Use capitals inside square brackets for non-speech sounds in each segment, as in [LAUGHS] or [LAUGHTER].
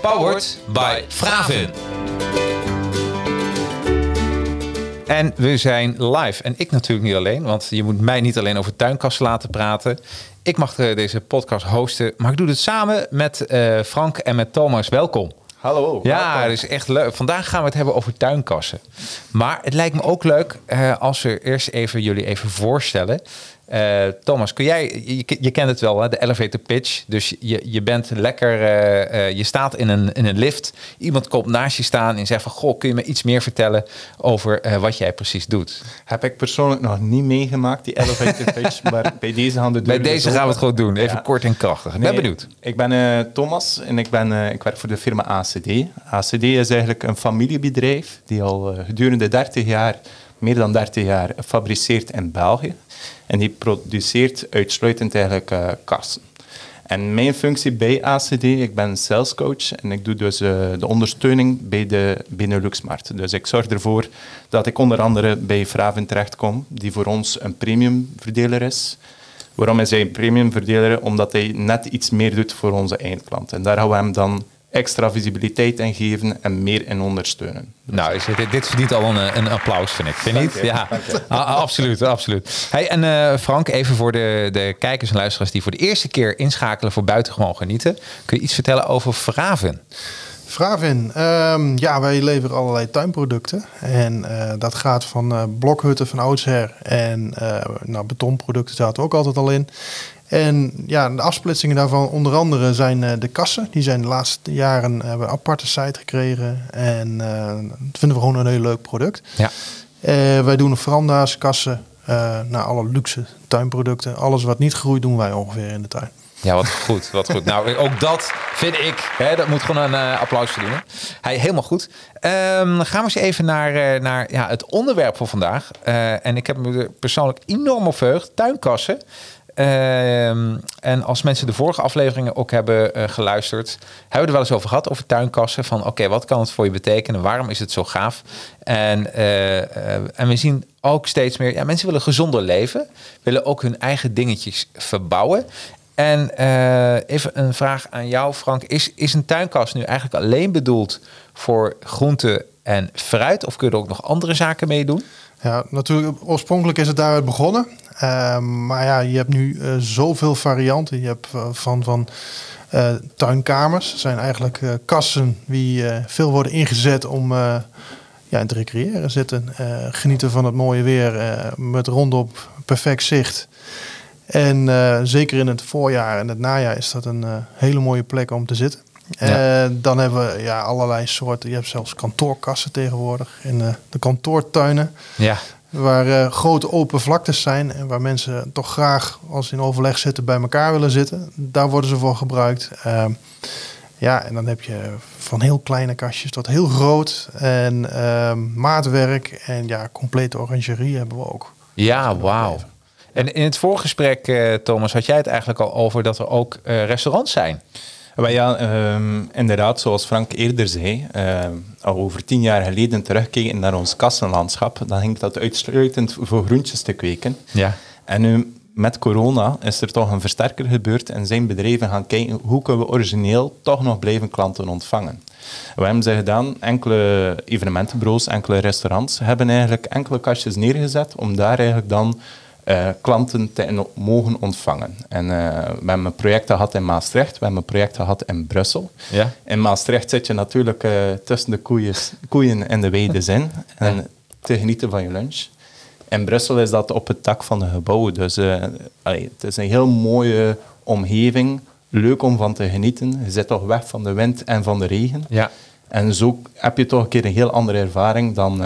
Powered by Fravin. En we zijn live. En ik natuurlijk niet alleen, want je moet mij niet alleen over tuinkassen laten praten. Ik mag eh, deze podcast hosten, maar ik doe het samen met eh, Frank en met Thomas. Welkom. Hallo. Ja, het is echt leuk. Vandaag gaan we het hebben over tuinkassen. Maar het lijkt me ook leuk uh, als we eerst even jullie even voorstellen. Uh, Thomas, kun jij, je, je, kent het wel, hè, de elevator pitch. Dus je, je bent lekker, uh, uh, je staat in een, in een lift. Iemand komt naast je staan en zegt van... Goh, kun je me iets meer vertellen over wat jij precies doet? Heb ik persoonlijk nog niet meegemaakt, die elevator [LAUGHS] pitch. maar bij deze gaan de Bij deze gaan we het gewoon doen, even ja. kort en krachtig. Ik ben benieuwd. Ik ben Thomas en ik, ben, ik werk voor de firma ACD. ACD is eigenlijk een familiebedrijf die al gedurende 30 jaar... meer dan 30 jaar fabriceert in België. En die produceert uitsluitend eigenlijk uh, kassen. En mijn functie bij ACD, ik ben salescoach en ik doe dus uh, de ondersteuning bij de Benelux-markt. Dus ik zorg ervoor dat ik onder andere bij Fraven terechtkom, die voor ons een premiumverdeler is. Waarom is hij een premiumverdeler? Omdat hij net iets meer doet voor onze eindklant. En daar gaan we hem dan extra visibiliteit in geven en meer in ondersteunen. Dus nou, dit, dit verdient al een, een applaus, vind ik. Vind je niet? Ja, absoluut, absoluut. Hey, en uh, Frank, even voor de, de kijkers en luisteraars die voor de eerste keer inschakelen voor buitengewoon genieten. Kun je iets vertellen over Vraven? Fravin, um, ja, wij leveren allerlei tuinproducten. En uh, dat gaat van uh, blokhutten van oudsher en uh, nou, betonproducten zaten ook altijd al in. En ja, de afsplitsingen daarvan onder andere zijn uh, de kassen. Die zijn de laatste jaren hebben een aparte site gekregen. En uh, dat vinden we gewoon een heel leuk product. Ja. Uh, wij doen veranda's, kassen, nou, alle luxe tuinproducten. Alles wat niet groeit doen wij ongeveer in de tuin. Ja, wat goed, wat goed. Nou, ook dat vind ik, hè, dat moet gewoon een applaus verdienen. Hij, helemaal goed. Um, gaan we eens even naar, naar ja, het onderwerp van vandaag. en ik heb me persoonlijk enorm op verheugd. Tuinkassen. Uh, en als mensen de vorige afleveringen ook hebben uh, geluisterd, hebben we er wel eens over gehad, over tuinkassen. Van oké, wat kan het voor je betekenen? Waarom is het zo gaaf? En, uh, en we zien ook steeds meer, ja, mensen willen gezonder leven, willen ook hun eigen dingetjes verbouwen. En even een vraag aan jou, Frank. Is, is een tuinkast nu eigenlijk alleen bedoeld voor groente en fruit? Of kun je er ook nog andere zaken mee doen? Ja, natuurlijk. Oorspronkelijk is het daaruit begonnen. Uh, maar ja, je hebt nu uh, zoveel varianten. Je hebt uh, van, van uh, tuinkamers. zijn eigenlijk kassen die veel worden ingezet om ja, te recreëren zitten. genieten van het mooie weer met rondop perfect zicht. En zeker in het voorjaar en het najaar is dat een hele mooie plek om te zitten. Ja. dan hebben we ja, allerlei soorten. Je hebt zelfs kantoorkassen tegenwoordig in de kantoortuinen. Ja. Waar uh, grote open vlaktes zijn en waar mensen toch graag, als ze in overleg zitten, bij elkaar willen zitten. Daar worden ze voor gebruikt. Uh, ja, en dan heb je van heel kleine kastjes tot heel groot. En uh, maatwerk en ja, complete orangerie hebben we ook. Ja, wauw. En in het voorgesprek, uh, Thomas, had jij het eigenlijk al over dat er ook restaurants zijn. Maar ja, um, inderdaad, zoals Frank eerder zei, uh, al over tien jaar geleden terugkijken naar ons kassenlandschap, dan ging dat uitsluitend voor groentjes te kweken. Ja. En nu met corona is er toch een versterker gebeurd en zijn bedrijven gaan kijken hoe kunnen we origineel toch nog blijven klanten ontvangen. We hebben ze gedaan, enkele evenementenbureaus, enkele restaurants hebben eigenlijk enkele kastjes neergezet om daar eigenlijk dan uh, klanten te mogen ontvangen. En uh, we hebben een project gehad in Maastricht, we hebben een project gehad in Brussel. Ja. In Maastricht zit je natuurlijk uh, tussen de koeien, koeien en de weides in en ja. te genieten van je lunch. In Brussel is dat op het dak van de gebouwen. Dus allee, het is een heel mooie omgeving, leuk om van te genieten. Je zit toch weg van de wind en van de regen. Ja. En zo heb je toch een keer een heel andere ervaring dan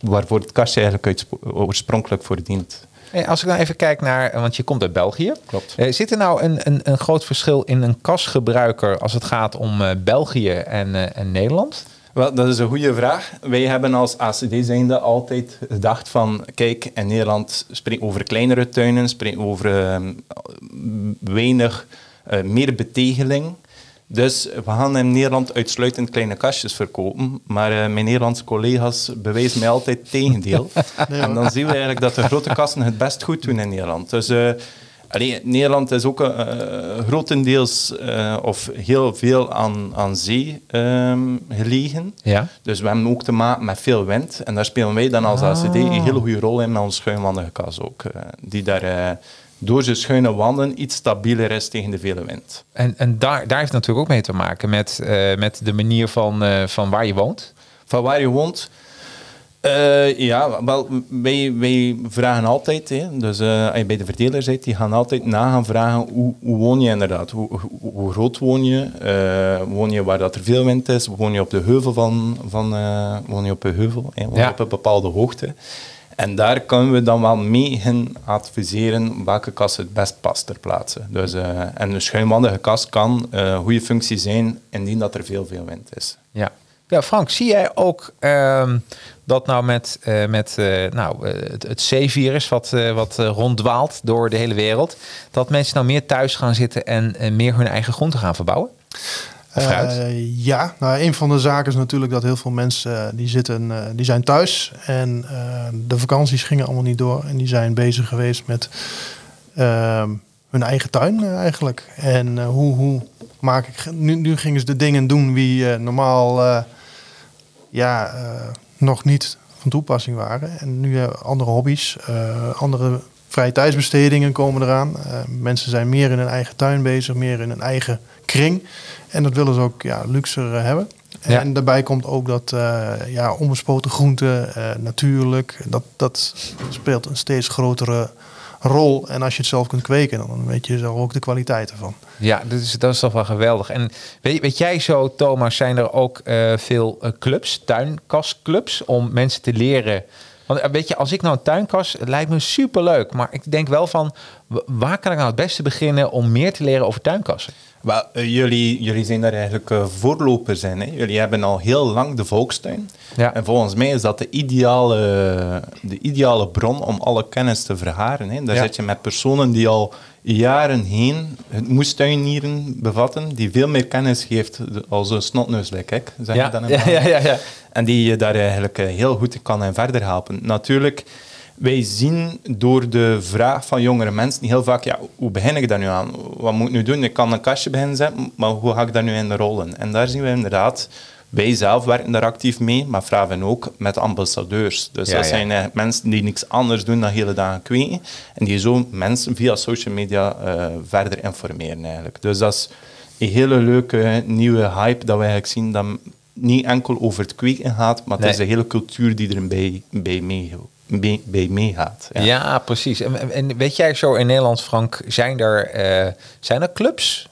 waarvoor het kastje eigenlijk oorspronkelijk voor dient. Hey, als ik nou even kijk naar, want je komt uit België. Klopt. Eh, zit er nou een, een, een groot verschil in een kasgebruiker als het gaat om eh, België en, eh, en Nederland? Wel, dat is een goede vraag. Wij hebben als ACD zijnde altijd gedacht van, kijk, in Nederland spreken over kleinere tuinen, spreken over ehm, weinig meer betegeling. Dus we gaan in Nederland uitsluitend kleine kastjes verkopen. Maar eh, mijn Nederlandse collega's bewijzen mij altijd het tegendeel. [LAUGHS] en dan zien we eigenlijk dat de grote kassen het best goed doen in Nederland. Dus eh, allee, Nederland is ook eh, grotendeels eh, of heel veel aan, aan zee ehm, gelegen. Ja. Dus we hebben ook te maken met veel wind. En daar spelen wij dan als ACD een hele goede rol in met onze schuinwandige kas ook. eh, die daar door zijn schuine wanden iets stabieler is tegen de vele wind. En, en daar, daar heeft het natuurlijk ook mee te maken met, met de manier van, van waar je woont. Van waar je woont. Eh, ja, wel, wij, wij vragen altijd, hè, dus eh, als je bij de verdeler zit, die gaan altijd na gaan vragen hoe, hoe woon je inderdaad? Hoe, hoe, hoe groot woon je? Eh, woon je waar dat er veel wind is? Woon je op de heuvel van, van woon je op een heuvel? Hè? Woon je Ja. op een bepaalde hoogte? En daar kunnen we dan wel mee gaan adviseren welke kast het best past ter plaatse. Dus, en een schuinwandige kast kan een goede functie zijn indien dat er veel, veel wind is. Ja. Ja, Frank, zie jij ook ehm, dat nou met, eh, met eh, nou, eh, het, het C-virus wat, wat ronddwaalt door de hele wereld, dat mensen nou meer thuis gaan zitten en meer hun eigen groenten gaan verbouwen? Eh, ja, nou, een van de zaken is natuurlijk dat heel veel mensen die zitten, die zijn thuis en de vakanties gingen allemaal niet door en die zijn bezig geweest met hun eigen tuin eigenlijk. En hoe, hoe maak ik nu, nu gingen ze de dingen doen eh, normaal ja, nog niet van toepassing waren. En nu hebben andere hobby's, eh, andere vrije tijdsbestedingen komen eraan. Eh, mensen zijn meer in hun eigen tuin bezig, meer in hun eigen kring. En dat willen ze ook ja, luxer eh, hebben. Ja. En daarbij komt ook dat eh, ja, onbespoten groenten, eh, natuurlijk, dat, dat speelt een steeds grotere rol. En als je het zelf kunt kweken, dan weet je zelf ook de kwaliteit ervan. Ja, dat is, dat is toch wel geweldig. En weet, weet jij zo, Thomas, zijn er ook eh, veel eh, clubs, tuinkastclubs, om mensen te leren? Want eh, weet je, als ik nou een tuinkas, het lijkt me superleuk. Maar ik denk wel van, waar kan ik nou het beste beginnen om meer te leren over tuinkassen? Wel, eh, jullie, jullie zijn daar eigenlijk eh, voorlopers in. Hè? Jullie hebben al heel lang de volkstuin. Ja. En volgens mij is dat de ideale, de ideale bron om alle kennis te vergaren. Hè? Daar Ja. zit je met personen die al jaren heen het moestuinieren bevatten, die veel meer kennis geeft als een snotneus, like ik. Zeg Ja, je dan in ja, Vlaanderen? ja, ja, ja. En die je daar eigenlijk eh, heel goed kan en verder helpen. Natuurlijk, wij zien door de vraag van jongere mensen heel vaak, ja, hoe begin ik daar nu aan? Wat moet ik nu doen? Ik kan een kastje beginnen zetten, maar hoe ga ik daar nu in rollen? En daar zien we inderdaad, wij zelf werken daar actief mee, maar vragen ook met ambassadeurs. Dus Ja, dat ja. zijn eh, mensen die niks anders doen dan hele dagen kweken. En die zo mensen via social media eh, verder informeren eigenlijk. Dus dat is een hele leuke nieuwe hype dat we eigenlijk zien dat niet enkel over het kweken gaat, maar het Nee. is de hele cultuur die er bij, bij, mee, mee- meegaat. Ja, precies. En, en weet jij zo in Nederland, Frank, zijn er, eh, zijn er clubs?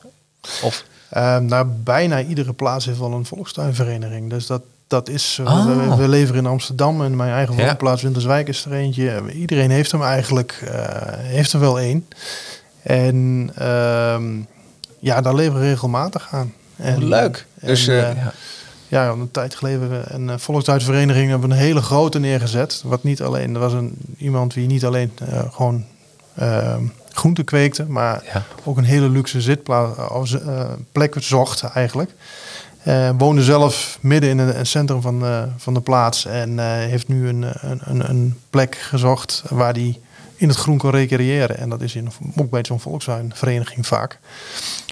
Of, Ehm nou, bijna iedere plaats heeft wel een volkstuinvereniging. Dus dat, dat is. eh, Oh. we, we leven in Amsterdam en mijn eigen Ja. woonplaats Winterswijk is er eentje. Iedereen heeft hem eigenlijk, eh, heeft er wel één. En ehm, ja, daar leven we regelmatig aan. En, leuk. en, Dus ja. Ja, een tijd geleden een uh, volkstuinvereniging hebben we een hele grote neergezet. Wat niet alleen, er was een, iemand die niet alleen eh, gewoon ehm groenten kweekte, maar Ja. ook een hele luxe zitplek plek zocht eigenlijk. Eh, woonde zelf midden in het centrum van, eh, van de plaats en eh, heeft nu een, een, een, een plek gezocht waar hij in het groen kan recreëren. En dat is in, ook bij zo'n volkstuinvereniging vaak.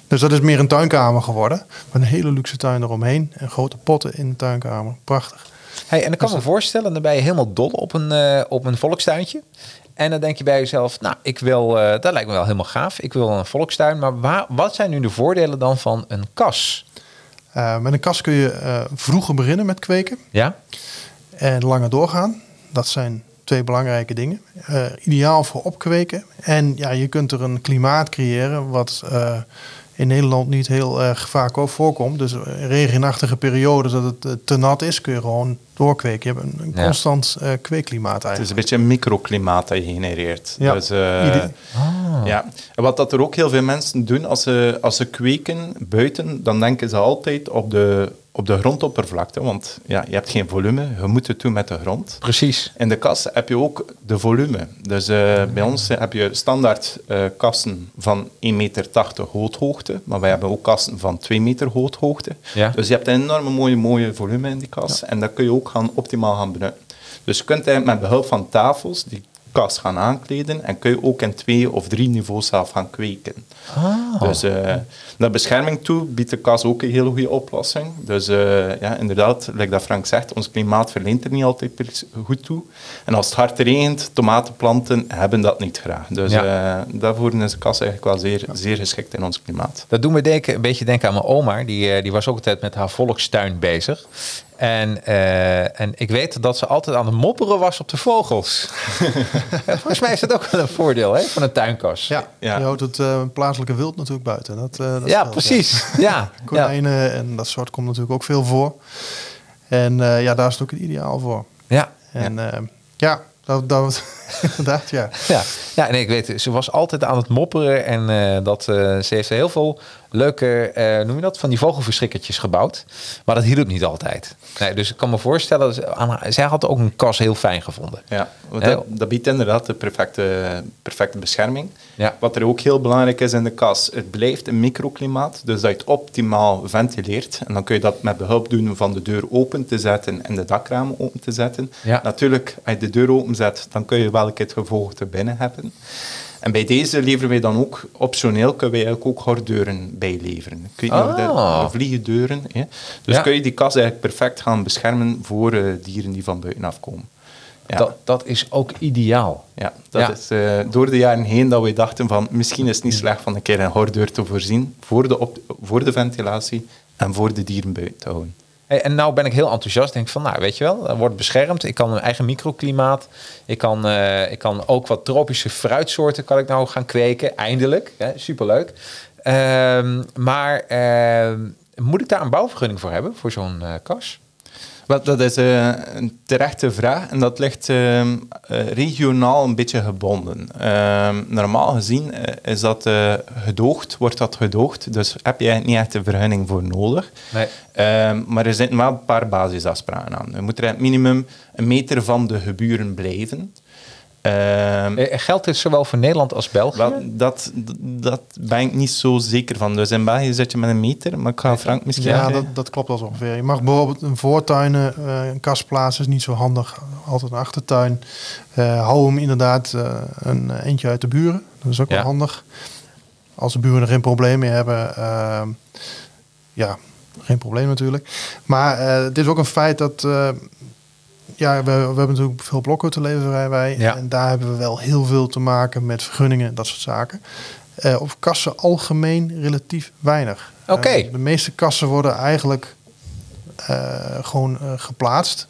Dus dat is meer een tuinkamer geworden. Met een hele luxe tuin eromheen. En grote potten in de tuinkamer. Prachtig. Hey, en ik kan me voorstellen, dan ben je helemaal dol op een, eh, op een volkstuintje. En dan denk je bij jezelf, nou, ik wil, eh, dat lijkt me wel helemaal gaaf. Ik wil een volkstuin. Maar waar, wat zijn nu de voordelen dan van een kas? Uh, met een kas kun je vroeger beginnen met kweken. Ja. En langer doorgaan. Dat zijn twee belangrijke dingen. Ideaal voor opkweken. En ja, je kunt er een klimaat creëren wat in Nederland niet heel erg vaak ook voorkomt. Dus regenachtige periodes dat het eh, te nat is, kun je gewoon doorkweken. Je hebt een, een Ja. constant eh, kweekklimaat Het is eigenlijk. een beetje een microklimaat dat je genereert. Ja. Dus, eh, Ide- ja. En wat dat er ook heel veel mensen doen als ze, als ze kweken buiten, dan denken ze altijd op de, op de grondoppervlakte. Want ja, je hebt geen volume, je moet het doen met de grond. Precies. In de kas heb je ook de volume. Dus eh, bij ons heb je standaard eh, kassen van 1,80 meter hooghoogte, maar wij hebben ook kassen van 2 meter hooghoogte. Ja. Dus je hebt een enorme mooie, mooie volume in die kas en dat kun je ook gaan, optimaal gaan benutten. Dus je kunt met behulp van tafels die kas gaan aankleden en kun je ook in twee of drie niveaus zelf gaan kweken. Ah. Dus eh, naar bescherming toe biedt de kas ook een hele goede oplossing. Dus eh, ja, inderdaad, like dat Frank zegt, ons klimaat verleent er niet altijd goed toe. En als het hard regent, tomatenplanten hebben dat niet graag. Dus Ja. eh, daarvoor is de kas eigenlijk wel zeer, zeer geschikt in ons klimaat. Dat doet me denken, een beetje denken aan mijn oma. Die, die was ook altijd met haar volkstuin bezig. En, eh, en ik weet dat ze altijd aan het mopperen was op de vogels. [LAUGHS] Volgens mij is dat ook wel een voordeel hè, van een tuinkas. Ja, Ja. je houdt het eh, plaatselijke wild natuurlijk buiten. Dat, eh, dat ja precies. Ja. [LAUGHS] ja. Konijnen en dat soort komt natuurlijk ook veel voor. En eh, ja, daar is het ook ideaal voor. Ja. En ja, ja dat, dat [LAUGHS] inderdaad, ja. Ja, ja, nee, ik weet, ze was altijd aan het mopperen en eh, dat, eh, ze heeft heel veel leuke, eh, noem je dat, van die vogelverschrikkertjes gebouwd. Maar dat hielp niet altijd. Nee, dus ik kan me voorstellen, dat ze- aan haar- zij had ook een kas heel fijn gevonden. Ja, dat, dat biedt inderdaad de perfecte, perfecte bescherming. Ja. Wat er ook heel belangrijk is in de kas, het blijft een microklimaat, dus dat je het optimaal ventileert. En dan kun je dat met behulp doen van de deur open te zetten en de dakramen open te zetten. Ja. Natuurlijk, als je de deur openzet, dan kun je wel een keer het gevolgte binnen hebben. En bij deze leveren wij dan ook, optioneel kunnen wij eigenlijk ook gordeuren bijleveren. Of dat- Ah. de vliegendeuren. Dus Ja. kun je die kas eigenlijk perfect gaan beschermen voor eh, dieren die van buitenaf komen. Ja. Dat, dat is ook ideaal. Ja, dat Ja. is eh, door de jaren heen dat we dachten van misschien is het niet slecht van een keer een gordeur te voorzien voor de, op, voor de ventilatie en voor de dieren buiten te houden. En nou ben ik heel enthousiast. Denk van, nou weet je wel, wordt beschermd. Ik kan mijn eigen microklimaat. Ik kan, eh, ik kan ook wat tropische fruitsoorten kan ik nou gaan kweken. Eindelijk. Hè? Superleuk. Ehm, maar ehm, moet ik daar een bouwvergunning voor hebben? Voor zo'n eh, kas? Wel, dat is eh, een terechte vraag en dat ligt ehm, eh, regionaal een beetje gebonden. Ehm, normaal gezien eh, is dat gedoogd, wordt dat gedoogd, dus heb je niet echt een vergunning voor nodig. Nee. Ehm, maar er zitten wel een paar basisafspraken aan. Je moet er het minimum een meter van de geburen blijven. Ehm, Eh, Geldt dit zowel voor Nederland als België? Wel, dat, dat ben ik niet zo zeker van. Dus in België zit je met een meter, maar ik ga Frank misschien Ja, dat, dat klopt wel zo ongeveer. Je mag bijvoorbeeld een voortuin, eh, een kast plaatsen, is niet zo handig. Altijd een achtertuin. Eh, hou hem inderdaad eh, een eentje uit de buren. Dat is ook Ja. wel handig. Als de buren er geen probleem mee hebben, ehm, ja, geen probleem natuurlijk. Maar eh, het is ook een feit dat, eh, ja, we, we hebben natuurlijk veel blokhutten leveren wij. Ja. En daar hebben we wel heel veel te maken met vergunningen en dat soort zaken. Eh op kassen algemeen relatief weinig. Oké. Eh, de meeste kassen worden eigenlijk eh, gewoon geplaatst.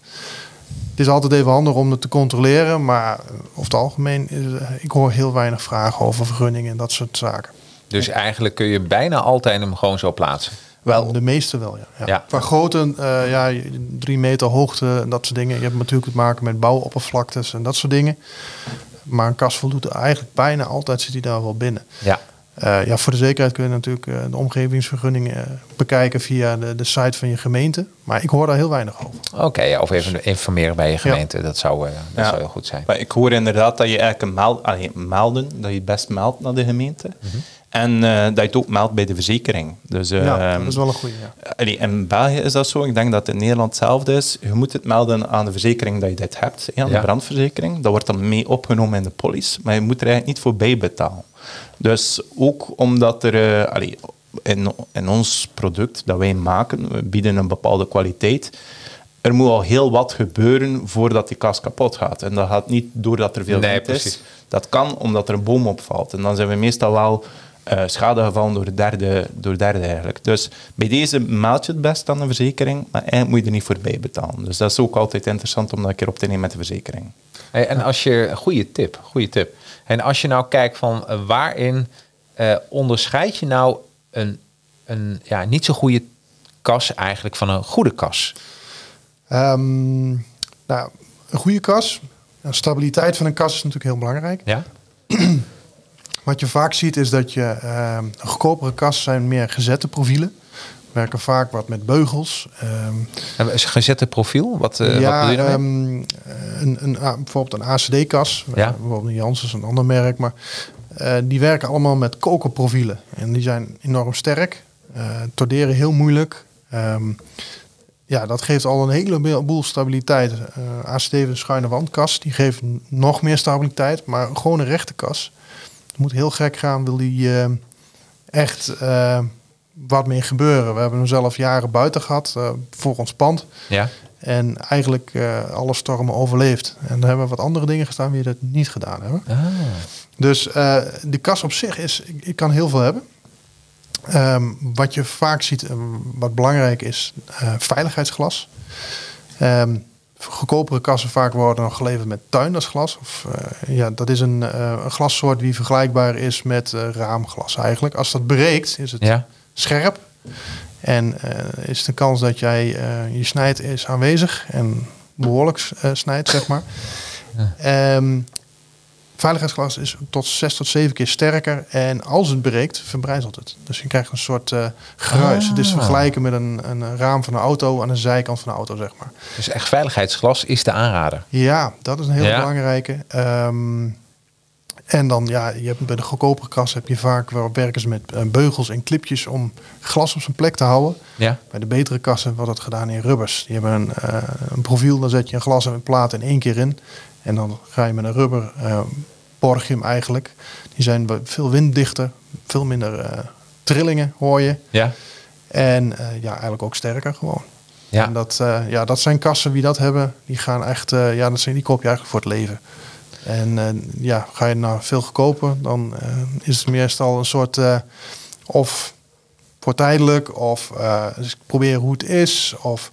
Het is altijd even handig om het te controleren, maar over het algemeen is, ik hoor heel weinig vragen over vergunningen en dat soort zaken. Dus eigenlijk kun je bijna altijd hem gewoon zo plaatsen. Wel, de meeste wel, ja. ja. Ja. Qua grootte, eh, ja, drie meter hoogte en dat soort dingen. Je hebt natuurlijk te maken met bouwoppervlaktes en dat soort dingen. Maar een kast voldoet eigenlijk bijna altijd, zit hij daar wel binnen. Ja. Eh, ja, voor de zekerheid kun je natuurlijk eh, de omgevingsvergunning eh, bekijken via de, de site van je gemeente. Maar ik hoor daar heel weinig over. Oké, ja, of even informeren bij je gemeente. Dat, zou, eh, dat Ja. zou heel goed zijn. Maar ik hoor inderdaad dat je eigenlijk een meld, allee, melden, dat je het best meldt naar de gemeente. Mhm. En eh, dat je het ook meldt bij de verzekering. Dus, ja, ehm, dat is wel een goede. Ja. allee, in België is dat zo. Ik denk dat het in Nederland hetzelfde is. Je moet het melden aan de verzekering dat je dit hebt, aan Ja. de brandverzekering. Dat wordt dan mee opgenomen in de police. Maar je moet er eigenlijk niet voor bijbetalen. Dus ook omdat er... eh, allee, in, in ons product dat wij maken, we bieden een bepaalde kwaliteit. Er moet al heel wat gebeuren voordat die kast kapot gaat. En dat gaat niet doordat er veel Nee, wind is. precies. Dat kan omdat er een boom opvalt. En dan zijn we meestal wel eh schade gevallen door derde, door derde eigenlijk. Dus bij deze meld je het best aan de verzekering, maar eigenlijk moet je er niet voor bijbetalen. Dus dat is ook altijd interessant om dat een keer op te nemen met de verzekering. Hey, en als je, goede tip, goede tip. En als je nou kijkt van eh, waarin eh, onderscheid je nou een, een ja, niet zo goede kas eigenlijk van een goede kas? Ehm, nou, een goede kas, de stabiliteit van een kas is natuurlijk heel belangrijk. Ja? [CLEARS THROAT] Wat je vaak ziet is dat je ehm, goedkopere kassen zijn meer gezette profielen. Werken vaak wat met beugels. Ehm, Hebben we een gezette profiel? Wat, eh, wat ja, bedoel je ehm, een, een, ah, bijvoorbeeld een ACD-kas. Ja. Bijvoorbeeld een is een ander merk. Maar eh, die werken allemaal met kokerprofielen. En die zijn enorm sterk. eh torderen heel moeilijk. Ehm, ja, dat geeft al een heleboel stabiliteit. Eh ACD een schuine wandkas. Die geeft nog meer stabiliteit. Maar gewoon een rechte kas. Het moet heel gek gaan. Wil die eh, echt eh, wat meer gebeuren. We hebben hem zelf jaren buiten gehad. eh, voor ons pand. Ja? En eigenlijk alle stormen overleefd. En daar hebben wat andere dingen gestaan die dat niet gedaan hebben. Ah. Dus de kas op zich is, ik, ik kan heel veel hebben. Ehm, wat je vaak ziet, wat belangrijk is, veiligheidsglas. Ehm goedkopere kassen vaak worden nog geleverd met tuindersglas. Of, eh, ja, dat is een, eh, een glassoort die vergelijkbaar is met eh, raamglas eigenlijk. Als dat breekt, is het Ja? scherp. En is de kans dat jij je snijdt is aanwezig en behoorlijk eh, snijdt, zeg maar. Ehm, veiligheidsglas is tot zes tot zeven keer sterker. En als het breekt, verbrijzelt het. Dus je krijgt een soort eh geruis. Het is Ah. vergelijken met een, een raam van een auto aan de zijkant van de auto, zeg maar. Dus echt veiligheidsglas is de aanrader. Ja, dat is een heel Ja. belangrijke. Ehm, en dan, ja, je hebt bij de goedkopere kas heb je vaak wel werken ze met eh, beugels en clipjes om glas op zijn plek te houden. Ja? Bij de betere kassen wordt dat gedaan in rubbers. Die hebben een, eh, een profiel, dan zet je een glas en een plaat in één keer in. En dan ga je met een rubber, borg je hem eigenlijk. Die zijn veel winddichter, veel minder eh, trillingen hoor je. Ja? En eh, ja, eigenlijk ook sterker gewoon. Ja. En dat, ja, dat zijn kassen, wie dat hebben, die gaan echt, ja, dat zijn, die koop je eigenlijk voor het leven. En ja, ga je nou veel goedkoper, dan is het meestal een soort of voor tijdelijk, of eens proberen hoe het is, of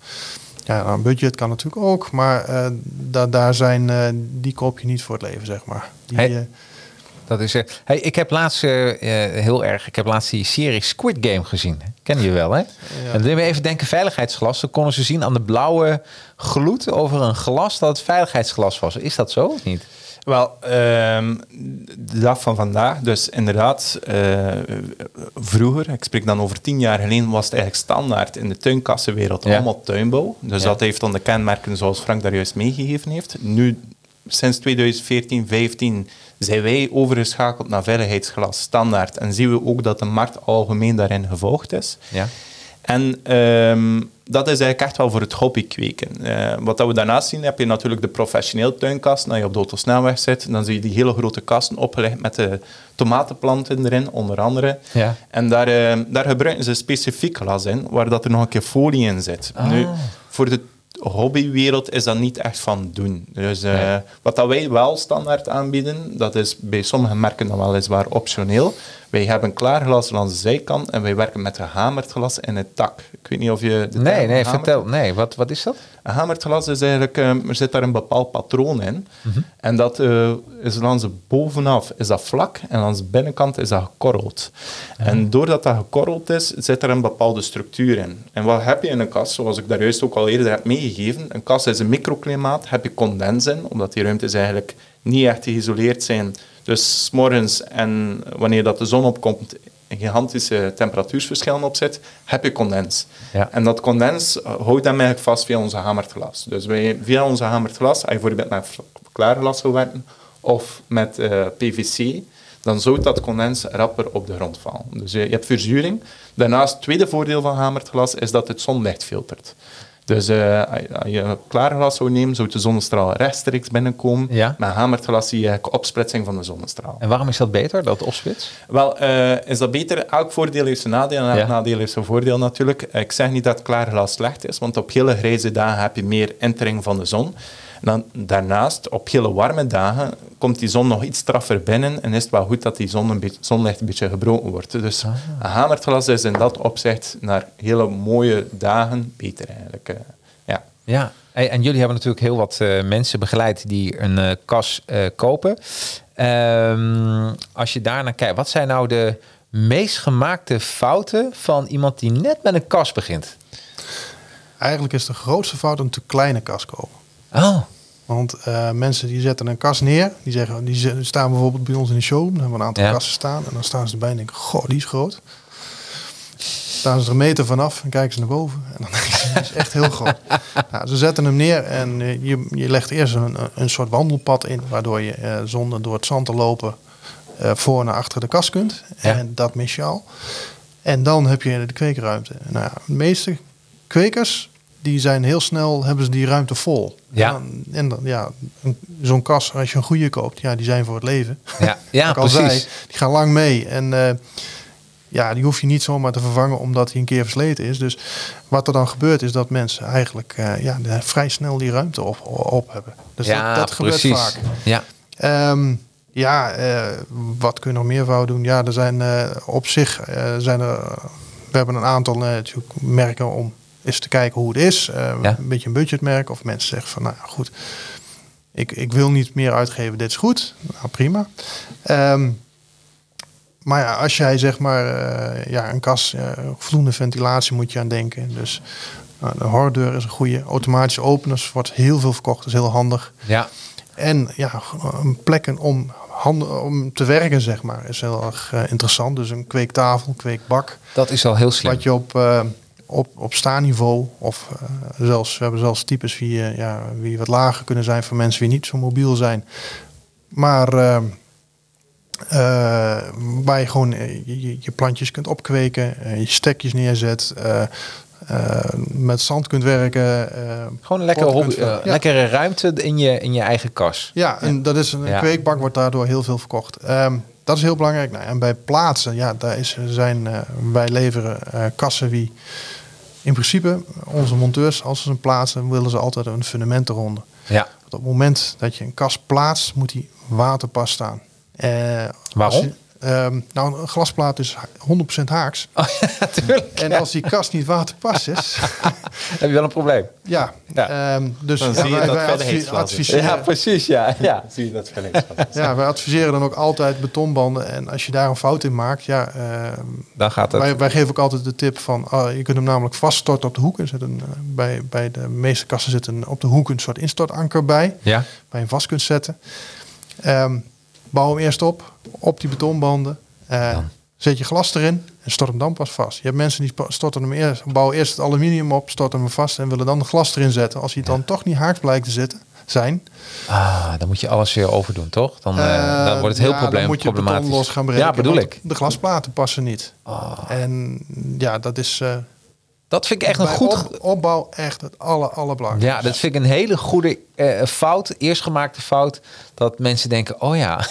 ja, nou, een budget kan natuurlijk ook, maar eh, da daar zijn, eh, die koop je niet voor het leven, zeg maar. Die, Hey, eh, Dat is, hey, ik heb laatst heel erg, ik heb laatst die serie Squid Game gezien. Ken je wel, hè? En dan even denken veiligheidsglas. Dan konden ze zien aan de blauwe gloed over een glas dat het veiligheidsglas was. Is dat zo of niet? Wel, ehm, de dag van vandaag, dus inderdaad, eh, vroeger, ik spreek dan over tien jaar geleden, was het eigenlijk standaard in de tuinkassenwereld Ja. allemaal tuinbouw. Dus Ja. dat heeft dan de kenmerken zoals Frank daar juist meegegeven heeft. Nu, sinds 2014, 15 zijn wij overgeschakeld naar veiligheidsglas standaard en zien we ook dat de markt algemeen daarin gevolgd is. Ja. En ehm, dat is eigenlijk echt wel voor het hobby kweken. Eh, wat dat we daarnaast zien, heb je natuurlijk de professioneel tuinkast. Als je op de autosnelweg zit, dan zie je die hele grote kasten opgelegd met de tomatenplanten erin, onder andere. Ja. En daar, eh, daar gebruiken ze specifiek glas in, waar dat er nog een keer folie in zit. Ah. Nu, voor de hobbywereld is dat niet echt van doen. Dus eh, Nee. wat dat wij wel standaard aanbieden, dat is bij sommige merken dan weliswaar optioneel. Wij hebben klaarglas langs de zijkant en wij werken met gehamerd glas in het tak. Ik weet niet of je... de Nee, nee, vertel. Nee, wat, wat is dat? Een gehamerd glas is eigenlijk, eh, er zit daar een bepaald patroon in. En dat eh, is langs bovenaf is dat vlak en langs de binnenkant is dat gekorreld. En doordat dat gekorreld is, zit er een bepaalde structuur in. En wat heb je in een kast, zoals ik daar juist ook al eerder heb meegegeven? Een kast is een microklimaat, heb je condens in, omdat die ruimtes eigenlijk niet echt geïsoleerd zijn. Dus 's morgens en wanneer dat de zon opkomt, een gigantische temperatuursverschillen op zit, heb je condens. Ja. En dat condens eh, houdt hem eigenlijk vast via onze hamerd glas. Dus wij, via onze hamerd glas, als je bijvoorbeeld met klaarglas wil werken of met eh, PVC, dan zou dat condens rapper op de grond vallen. Dus eh, je hebt verzuring. Daarnaast, het tweede voordeel van hamerd glas is dat het zonlicht filtert. Dus eh, als je klaarglas zou nemen, zou de zonnestraal rechtstreeks binnenkomen. Ja. Met hamerd glas zie je opsplitsing van de zonnestraal. En waarom is dat beter, dat opsplits? Wel, eh, is dat beter? Elk voordeel heeft zijn nadeel en elk Ja. nadeel heeft zijn voordeel natuurlijk. Ik zeg niet dat klaarglas slecht is, want op hele grijze dagen heb je meer intering van de zon. En dan, daarnaast, op hele warme dagen, komt die zon nog iets straffer binnen en is het wel goed dat die zon een beetje, zonlicht een beetje gebroken wordt. Dus een hamerd glas is in dat opzicht naar hele mooie dagen beter eigenlijk. eh. ja. Ja, Hey, en jullie hebben natuurlijk heel wat eh, mensen begeleid die een eh, kas eh, kopen. Ehm, als je daarnaar kijkt, wat zijn nou de meest gemaakte fouten van iemand die net met een kast begint? Eigenlijk is de grootste fout een te kleine kast kopen. Oh, Want eh, mensen die zetten een kast neer. Die, zeggen, die staan bijvoorbeeld bij ons in de show. Dan hebben we een aantal Ja. kasten staan. En dan staan ze erbij en denken, goh, die is groot. Staan ze er een meter vanaf en kijken ze naar boven. En dan [LAUGHS] denken ze, die is echt heel groot. nou, ze zetten hem neer en eh, je, je legt eerst een, een soort wandelpad in. Waardoor je eh, zonder door het zand te lopen voor naar achter de kast kunt. Ja. En dat mis je al. En dan heb je de kweekruimte. Nou, ja, de meeste kwekers, die zijn heel snel, hebben ze die ruimte vol. Ja. En dan, en dan, ja, zo'n kas, als je een goede koopt, ja, die zijn voor het leven. ja, [LAUGHS] ja precies. zei, die gaan lang mee. En eh, ja, die hoef je niet zomaar te vervangen omdat hij een keer versleten is. Dus wat er dan gebeurt is dat mensen eigenlijk eh, ja, vrij snel die ruimte op, op hebben. Dus ja, dat, dat gebeurt precies. vaak. Ja, Ehm, ja, eh, wat kun je nog meer fout doen? Ja, er zijn op zich zijn er. we hebben een aantal natuurlijk merken om eens te kijken hoe het is. Eh, Ja. Een beetje een budgetmerk. Of mensen zeggen van, nou goed, ik, ik wil niet meer uitgeven. Dit is goed. Nou, prima. Ehm, maar ja, als jij zeg maar eh, ja, een kas, eh, voldoende ventilatie moet je aan denken. Dus nou, de hordeur is een goede. Automatische openers wordt heel veel verkocht. Is heel handig. ja, En ja, een plekken om, handen, om te werken, zeg maar, is heel erg interessant. Dus een kweektafel, kweekbak. dat is al heel slim. Wat je op, op, op staanniveau, of eh, zelfs, we hebben zelfs types wie, eh, ja, wie wat lager kunnen zijn voor mensen die niet zo mobiel zijn. Maar eh, waar je gewoon je, je- je plantjes kunt opkweken, je stekjes neerzet, met zand kunt werken. Gewoon een lekkere, pot hobby, ja. lekkere ruimte in je, in je eigen kas. Ja, en dat is een Ja. kweekbak wordt daardoor heel veel verkocht. Ehm, dat is heel belangrijk. Nou, en bij plaatsen, ja, daar is, zijn, eh, wij leveren eh, kassen wie in principe onze monteurs, als ze een plaatsen, willen ze altijd een fundament eronder. Ja, Want op het moment dat je een kas plaatst, moet die waterpas staan. Eh, Waarom? Ehm, nou, een glasplaat is 100% haaks. [LAUGHS] oh, ja. En als die kast niet waterpas is, [LAUGHS] heb je wel een probleem. ja. Ja. ehm, dus Dan ja, zie je wij, dat wij advi- adviseren, Ja, precies. Ja, [LAUGHS] ja. Zie je dat? Ja, wij adviseren dan ook altijd betonbanden. En als je daar een fout in maakt, ja, eh, Dan gaat het. wij, wij geven ook altijd de tip van, ah, je kunt hem namelijk vaststorten op de hoek. Er zit een, eh, bij, bij de meeste kassen zit een, op de hoek een soort instortanker bij, Ja, waar je hem vast kunt zetten. Ehm, bouw hem eerst op, op die betonbanden. Eh, zet je glas erin en stort hem dan pas vast. Je hebt mensen die storten hem eerst, bouwen eerst het aluminium op, storten hem vast en willen dan de glas erin zetten. Als hij dan toch niet haaks blijkt te zitten, zijn, ah, dan moet je alles weer overdoen, toch? Dan, eh, Eh, dan wordt het heel ja, probleem, Dan moet je problematisch. beton los gaan breken. Ja, bedoel ik. De glasplaten passen niet. Ah, En ja, dat is dat vind ik echt een bij goed... op- opbouw echt het aller, allerbelangrijkste. Ja, dat vind ik een hele goede eh, fout, eerst gemaakte fout. Dat mensen denken, oh ja. [LAUGHS]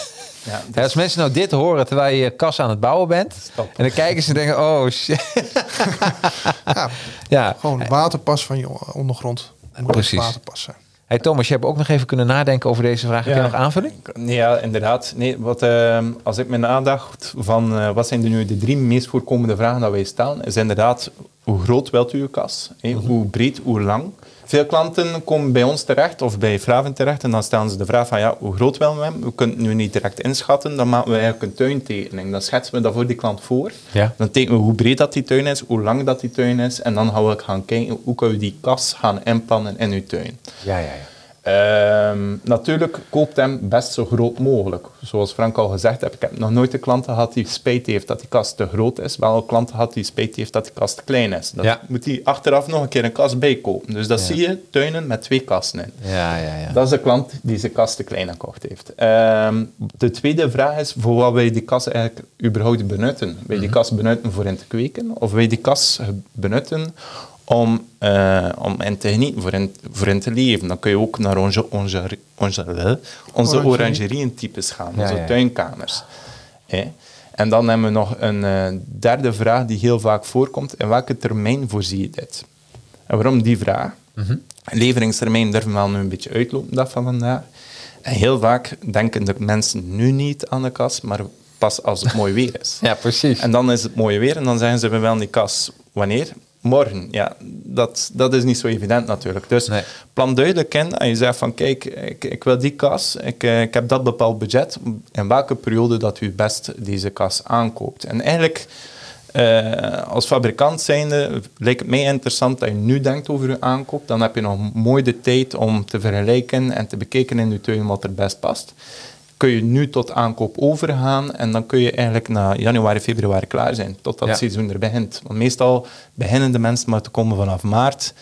Ja, Ja, als mensen nou dit horen terwijl je kas aan het bouwen bent. Stop. En dan kijken ze en denken, oh shit. [LAUGHS] Ja, Ja, gewoon waterpas van je ondergrond. Moet Precies. waterpas zijn. Hey Thomas, je hebt ook nog even kunnen nadenken over deze vraag. Heb je Ja. nog aanvulling? Ja, inderdaad. Nee, wat, ehm, als ik me nadacht van eh, wat zijn er nu de drie meest voorkomende vragen dat wij stellen, is inderdaad hoe groot wilt u uw kas? Hè? Hoe breed, hoe lang? Veel klanten komen bij ons terecht of bij Fraven terecht en dan stellen ze de vraag van ja, hoe groot willen we hem? We kunnen het nu niet direct inschatten. Dan maken we eigenlijk een tuintekening. Dan schetsen we dat voor die klant voor. Ja. Dan tekenen we hoe breed dat die tuin is, hoe lang dat die tuin is en dan gaan we gaan kijken hoe kunnen we die kas gaan inplannen in uw tuin. Ja, ja, ja. Ehm, natuurlijk koopt hem best zo groot mogelijk. Zoals Frank al gezegd heeft, ik heb nog nooit een klant gehad die spijt heeft dat die kast te groot is. Wel een klant gehad die spijt heeft dat die kast te klein is. Dan Ja. moet hij achteraf nog een keer een kast bijkopen. Dus dat Ja. zie je tuinen met twee kasten in. Ja, ja, ja. Dat is de klant die zijn kast te klein gekocht heeft. Ehm, de tweede vraag is voor wat wij die kast eigenlijk überhaupt benutten. Wil je die Mhm. kast benutten voor in te kweken? Of wil je die kast benutten om, eh, om in te genieten, voor in, voor in te leven? Dan kun je ook naar onze, onze, onze, onze Orangerie. orangerieën-types gaan, Ja, onze ja. tuinkamers. En dan hebben we nog een eh, derde vraag die heel vaak voorkomt. In welke termijn voorzie je dit? En waarom die vraag? Mhm. Leveringstermijn durven we wel nu een beetje uitlopen, dat van vandaag. En heel vaak denken de mensen nu niet aan de kas, maar pas als het mooi weer is. [LAUGHS] Ja, precies. En dan is het mooi weer en dan zeggen ze, we willen die kas wanneer? Morgen. Ja, dat, dat is niet zo evident natuurlijk. Dus Nee. plan duidelijk in en je zegt van kijk, ik, ik wil die kas, ik, eh, ik heb dat bepaald budget. In welke periode dat u best deze kas aankoopt. En eigenlijk, eh, als fabrikant zijnde, lijkt het mij interessant dat je nu denkt over je aankoop. Dan heb je nog mooi de tijd om te vergelijken en te bekijken in je tuin wat er best past. Kun je nu tot aankoop overgaan en dan kun je eigenlijk na januari, februari klaar zijn, tot dat Ja. seizoen er begint. Want meestal beginnen de mensen maar te komen vanaf maart.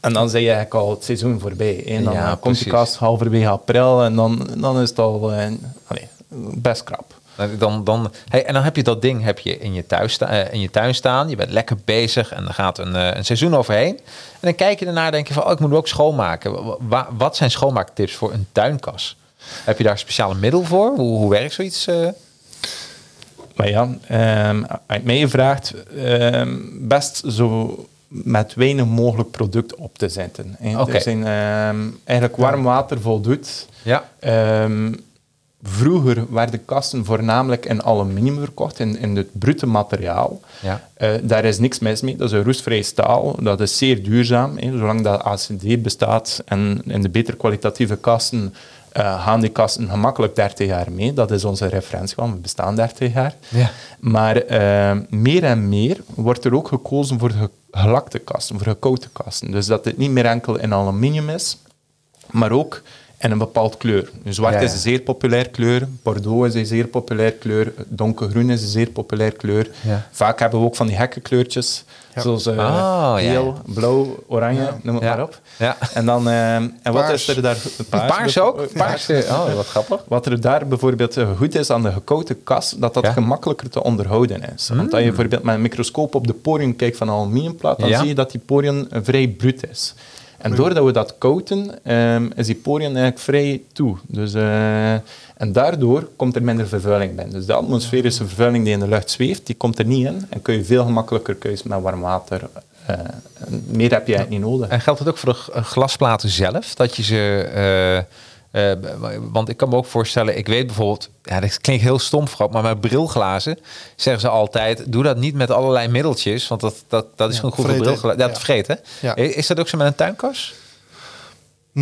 En dan zijn je eigenlijk al het seizoen voorbij. En dan Ja, komt die kast halverwege april en dan, dan is het al eh, allee, best krap. Dan, dan, hey, en dan heb je dat ding heb je in, je thuis eh, in je tuin staan. Je bent lekker bezig en er gaat een, eh, een seizoen overheen. En dan kijk je ernaar en denk je van, oh, ik moet ook schoonmaken. Wa- wa- wat zijn schoonmaaktips voor een tuinkas? Heb je daar een speciale middel voor? Hoe, hoe werkt zoiets? eh? Maar ja, ehm, als je mij vraagt, ehm, best zo met weinig mogelijk product op te zetten. Er zijn ehm, eigenlijk warm water voldoet. Ja. Ehm, vroeger werden kasten voornamelijk in aluminium verkocht, in, in het brute materiaal. Ja. Eh, daar is niks mis mee. Dat is een roestvrij staal. Dat is zeer duurzaam. Hè. Zolang dat ACD bestaat en in de beter kwalitatieve kasten eh, gaan die kasten gemakkelijk 30 jaar mee. Dat is onze referentie, want we bestaan 30 jaar. Ja. Maar eh, meer en meer wordt er ook gekozen voor ge- gelakte kasten, voor gekoute kasten. Dus dat het niet meer enkel in aluminium is, maar ook in een bepaald kleur. Zwart Ja, ja. is een zeer populair kleur, Bordeaux is een zeer populair kleur, donkergroen is een zeer populair kleur. Ja. Vaak hebben we ook van die gekke kleurtjes, Ja. zoals eh, Ah, geel, blauw, oranje, noem het Ja. maar op. Ja. En dan, eh, en wat is er daar? Paars, Paars ook? bijvo- Paars. eh, Oh, wat grappig. wat er daar bijvoorbeeld eh, goed is aan de gekoute kas, dat dat Ja. Hmm. gemakkelijker te onderhouden is. Want als je bijvoorbeeld met een microscoop op de poriën kijkt van een aluminiumplaat, dan Ja. zie je dat die poriën eh, vrij bruut is. En doordat we dat kouten, ehm, is die poriën eigenlijk vrij toe. Dus, eh, en daardoor komt er minder vervuiling bij. Dus de atmosferische vervuiling die in de lucht zweeft, die komt er niet in. En kun je veel gemakkelijker keuze met warm water. eh, meer heb je eigenlijk niet nodig. En geldt het ook voor de glasplaten zelf? Dat je ze. eh, eh, want ik kan me ook voorstellen, ik weet bijvoorbeeld, ja, dat klinkt heel stom, Frap, maar met brilglazen zeggen ze altijd: doe dat niet met allerlei middeltjes, want dat, dat, dat is Ja, gewoon goed voor brilglazen. Ja, dat vreet, hè? Ja. Is dat ook zo met een tuinkas?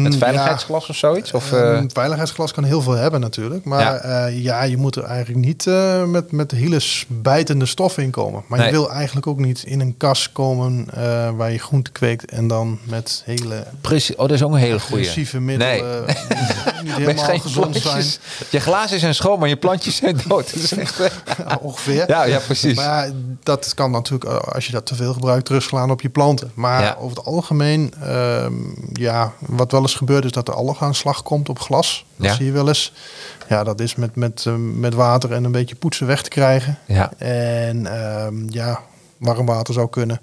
Met ja. veiligheidsglas of zoiets? Of, eh, Ehm, veiligheidsglas kan heel veel hebben natuurlijk. Maar Ja. ja, ja je moet er eigenlijk niet eh, met, met hele bijtende stof in komen. Maar Nee. je wil eigenlijk ook niet in een kas komen eh, waar je groente kweekt en dan met hele Precies. Oh, dat is ook een hele goede. middelen die [LAUGHS] niet helemaal gezond zijn. Je glazen zijn schoon, maar je plantjes zijn dood. Dat is echt, [LAUGHS] Ja, ongeveer. ja, ja, precies. Maar dat kan natuurlijk, eh, als je dat te veel gebruikt, terugslaan op je planten. Maar Ja. over het algemeen, ehm, ja, wat wel eens gebeurt is dat er algaanslag komt op glas. Dat Ja. zie je wel eens. Ja, dat is met, met, eh, met water en een beetje poetsen weg te krijgen. Ja. En ehm, ja, warm water zou kunnen.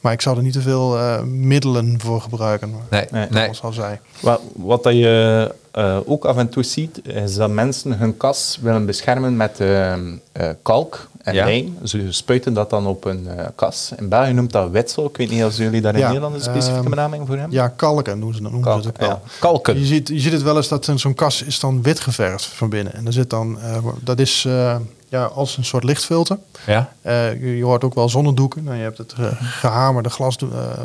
Maar ik zou er niet te veel eh, middelen voor gebruiken. Nee, Nee. nee. Zoals al zei. Wat, wat dat je eh, ook af en toe ziet, is dat mensen hun kas willen beschermen met eh, eh, kalk en Ja. lijm. Ze spuiten dat dan op een eh, kas. In België noemt dat wetsel. Ik weet niet of jullie daar in Ja, Nederland een specifieke ehm, benaming voor hebben. Ja, kalken noemen ze, dat- ze het ook wel. ja. Kalken. Je ziet, je ziet het wel eens dat een- zo'n kas is dan wit geverfd van binnen. En er zit dan, eh, dat is eh, ja, als een soort lichtfilter. Ja. Eh, je, je hoort ook wel zonnedoeken. Nou, je hebt het eh, gehamerde glas,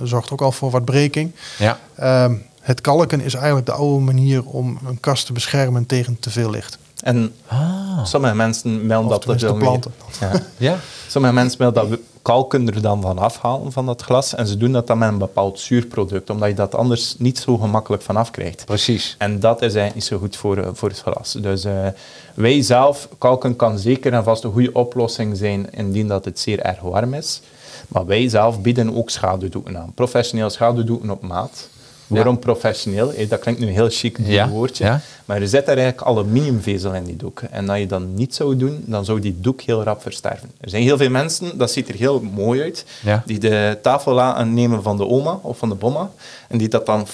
zorgt ook al voor wat breking. Ja. Ehm, het kalken is eigenlijk de oude manier om een kast te beschermen tegen te veel licht. En Ah. sommige mensen melden Of dat planten. meer- Ja. [LAUGHS] Ja. Sommige mensen willen dat we kalken er dan van afhalen van dat glas. En ze doen dat dan met een bepaald zuurproduct, omdat je dat anders niet zo gemakkelijk vanaf krijgt. Precies. En dat is eigenlijk niet zo goed voor, eh, voor het glas. Dus eh, wij zelf, kalken kan zeker en vast een goede oplossing zijn indien dat het zeer erg warm is. Maar wij zelf bieden ook schaduwdoeken aan. Professioneel schaduwdoeken op maat. Waarom professioneel? Dat klinkt nu een heel chic Ja, woordje. ja. Maar er zit er eigenlijk aluminiumvezel in die doek. En als je dat niet zou doen, dan zou die doek heel rap versterven. Er zijn heel veel mensen, dat ziet er heel mooi uit, die de tafel laten nemen van de oma of van de bomma en die dat dan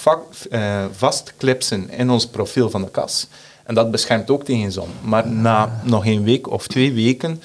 eh, vastklipsen in ons profiel van de kas. En dat beschermt ook tegen zon. Maar na nog een week of twee weken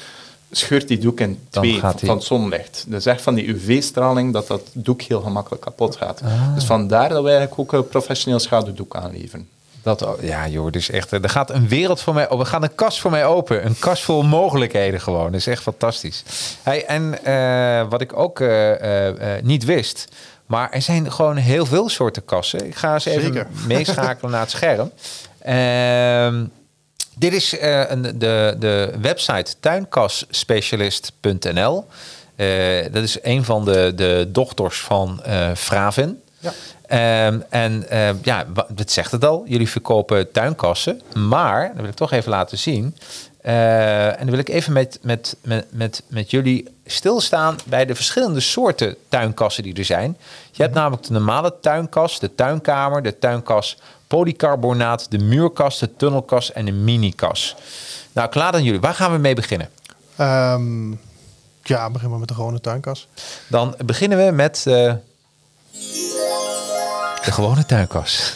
scheurt die doek in Dan twee die- van het zonlicht. Dus echt van die UV-straling dat dat doek heel gemakkelijk kapot gaat. Ah. Dus vandaar dat wij eigenlijk ook een professioneel schaduwdoek aanleveren. Dat, oh, ja, joh, is echt. Er gaat een wereld voor mij. Oh, er gaat een kast voor mij open. Een kast vol mogelijkheden gewoon. Dat is echt fantastisch. Hey, en eh, wat ik ook eh, eh, eh, niet wist. Maar er zijn gewoon heel veel soorten kassen. Ik ga eens even Zeker. meeschakelen naar het scherm. [LAUGHS] Dit is eh, een, de, de website tuinkasspecialist.nl. Eh, dat is een van de, de dochters van Fraven. Ja. Ehm, en ja, wa- het zegt het al. Jullie verkopen tuinkassen. Maar, dat wil ik toch even laten zien. En dan wil ik even met, met, met, met, met jullie stilstaan bij de verschillende soorten tuinkassen die er zijn. Je hebt namelijk de normale tuinkas, de tuinkamer, de tuinkas polycarbonaat, de muurkas, de tunnelkas en de minikas. Nou, klaar aan jullie. Waar gaan we mee beginnen? Ehm, ja, begin maar met de gewone tuinkas. Dan beginnen we met eh, de gewone tuinkas. [LAUGHS]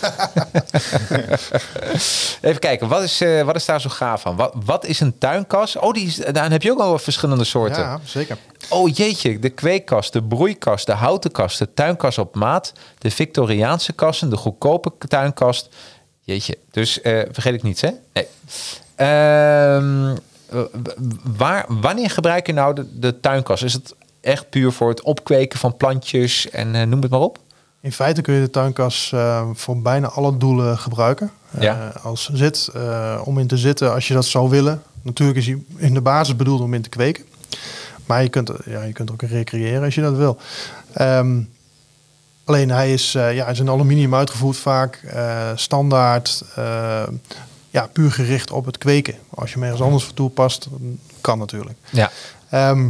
Even kijken, wat is, eh, wat is daar zo gaaf aan? Wat, wat is een tuinkas? Oh, die is, daar heb je ook al wat verschillende soorten. Ja, zeker. Oh jeetje, de kweekkast, de broeikast, de houten kast, de tuinkas op maat, de Victoriaanse kassen, de goedkope tuinkast. Jeetje, dus eh, vergeet ik niets, hè? Nee. Ehm, waar, wanneer gebruik je nou de, de tuinkas? Is het echt puur voor het opkweken van plantjes en eh, noem het maar op? In feite kun je de tuinkas eh, voor bijna alle doelen gebruiken. Ja. Eh, als zit, eh, om in te zitten als je dat zou willen. Natuurlijk is hij in de basis bedoeld om in te kweken. Maar je kunt, ja, je kunt ook recreëren als je dat wil. Ehm, alleen hij is, ja, is in aluminium uitgevoerd vaak. standaard. ja, puur gericht op het kweken. Als je hem ergens anders voor toepast, kan natuurlijk. Ja. Ehm,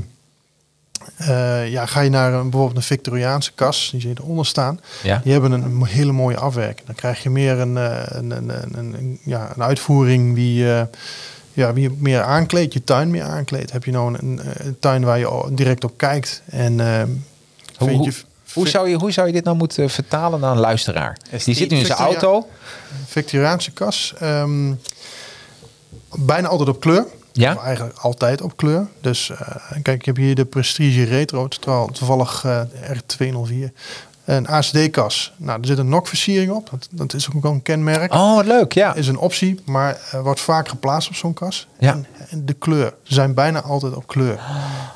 eh, ja, ga je naar een, bijvoorbeeld een Victoriaanse kas, die zie je eronder staan. Ja. Die hebben een hele mooie afwerking. Dan krijg je meer een, eh, een, een, een, ja, een uitvoering wie, eh, ja, wie je meer aankleedt, je tuin meer aankleedt. Heb je nou een, een, een tuin waar je direct op kijkt en Hoe, vind hoe, je hoe zou je, hoe zou je dit nou moeten vertalen naar een luisteraar? Die zit nu in zijn auto. Victoriaanse kas ehm, bijna altijd op kleur. Ja? Of eigenlijk altijd op kleur. Dus eh, kijk, ik heb hier de Prestige Retro, toevallig eh R204. Een ACD-kas. Nou, er zit een NOC-versiering op. Dat, dat is ook wel een kenmerk. Oh, wat leuk, ja. Is een optie, maar eh, wordt vaak geplaatst op zo'n kas. Ja. En, en de kleur. Ze zijn bijna altijd op kleur.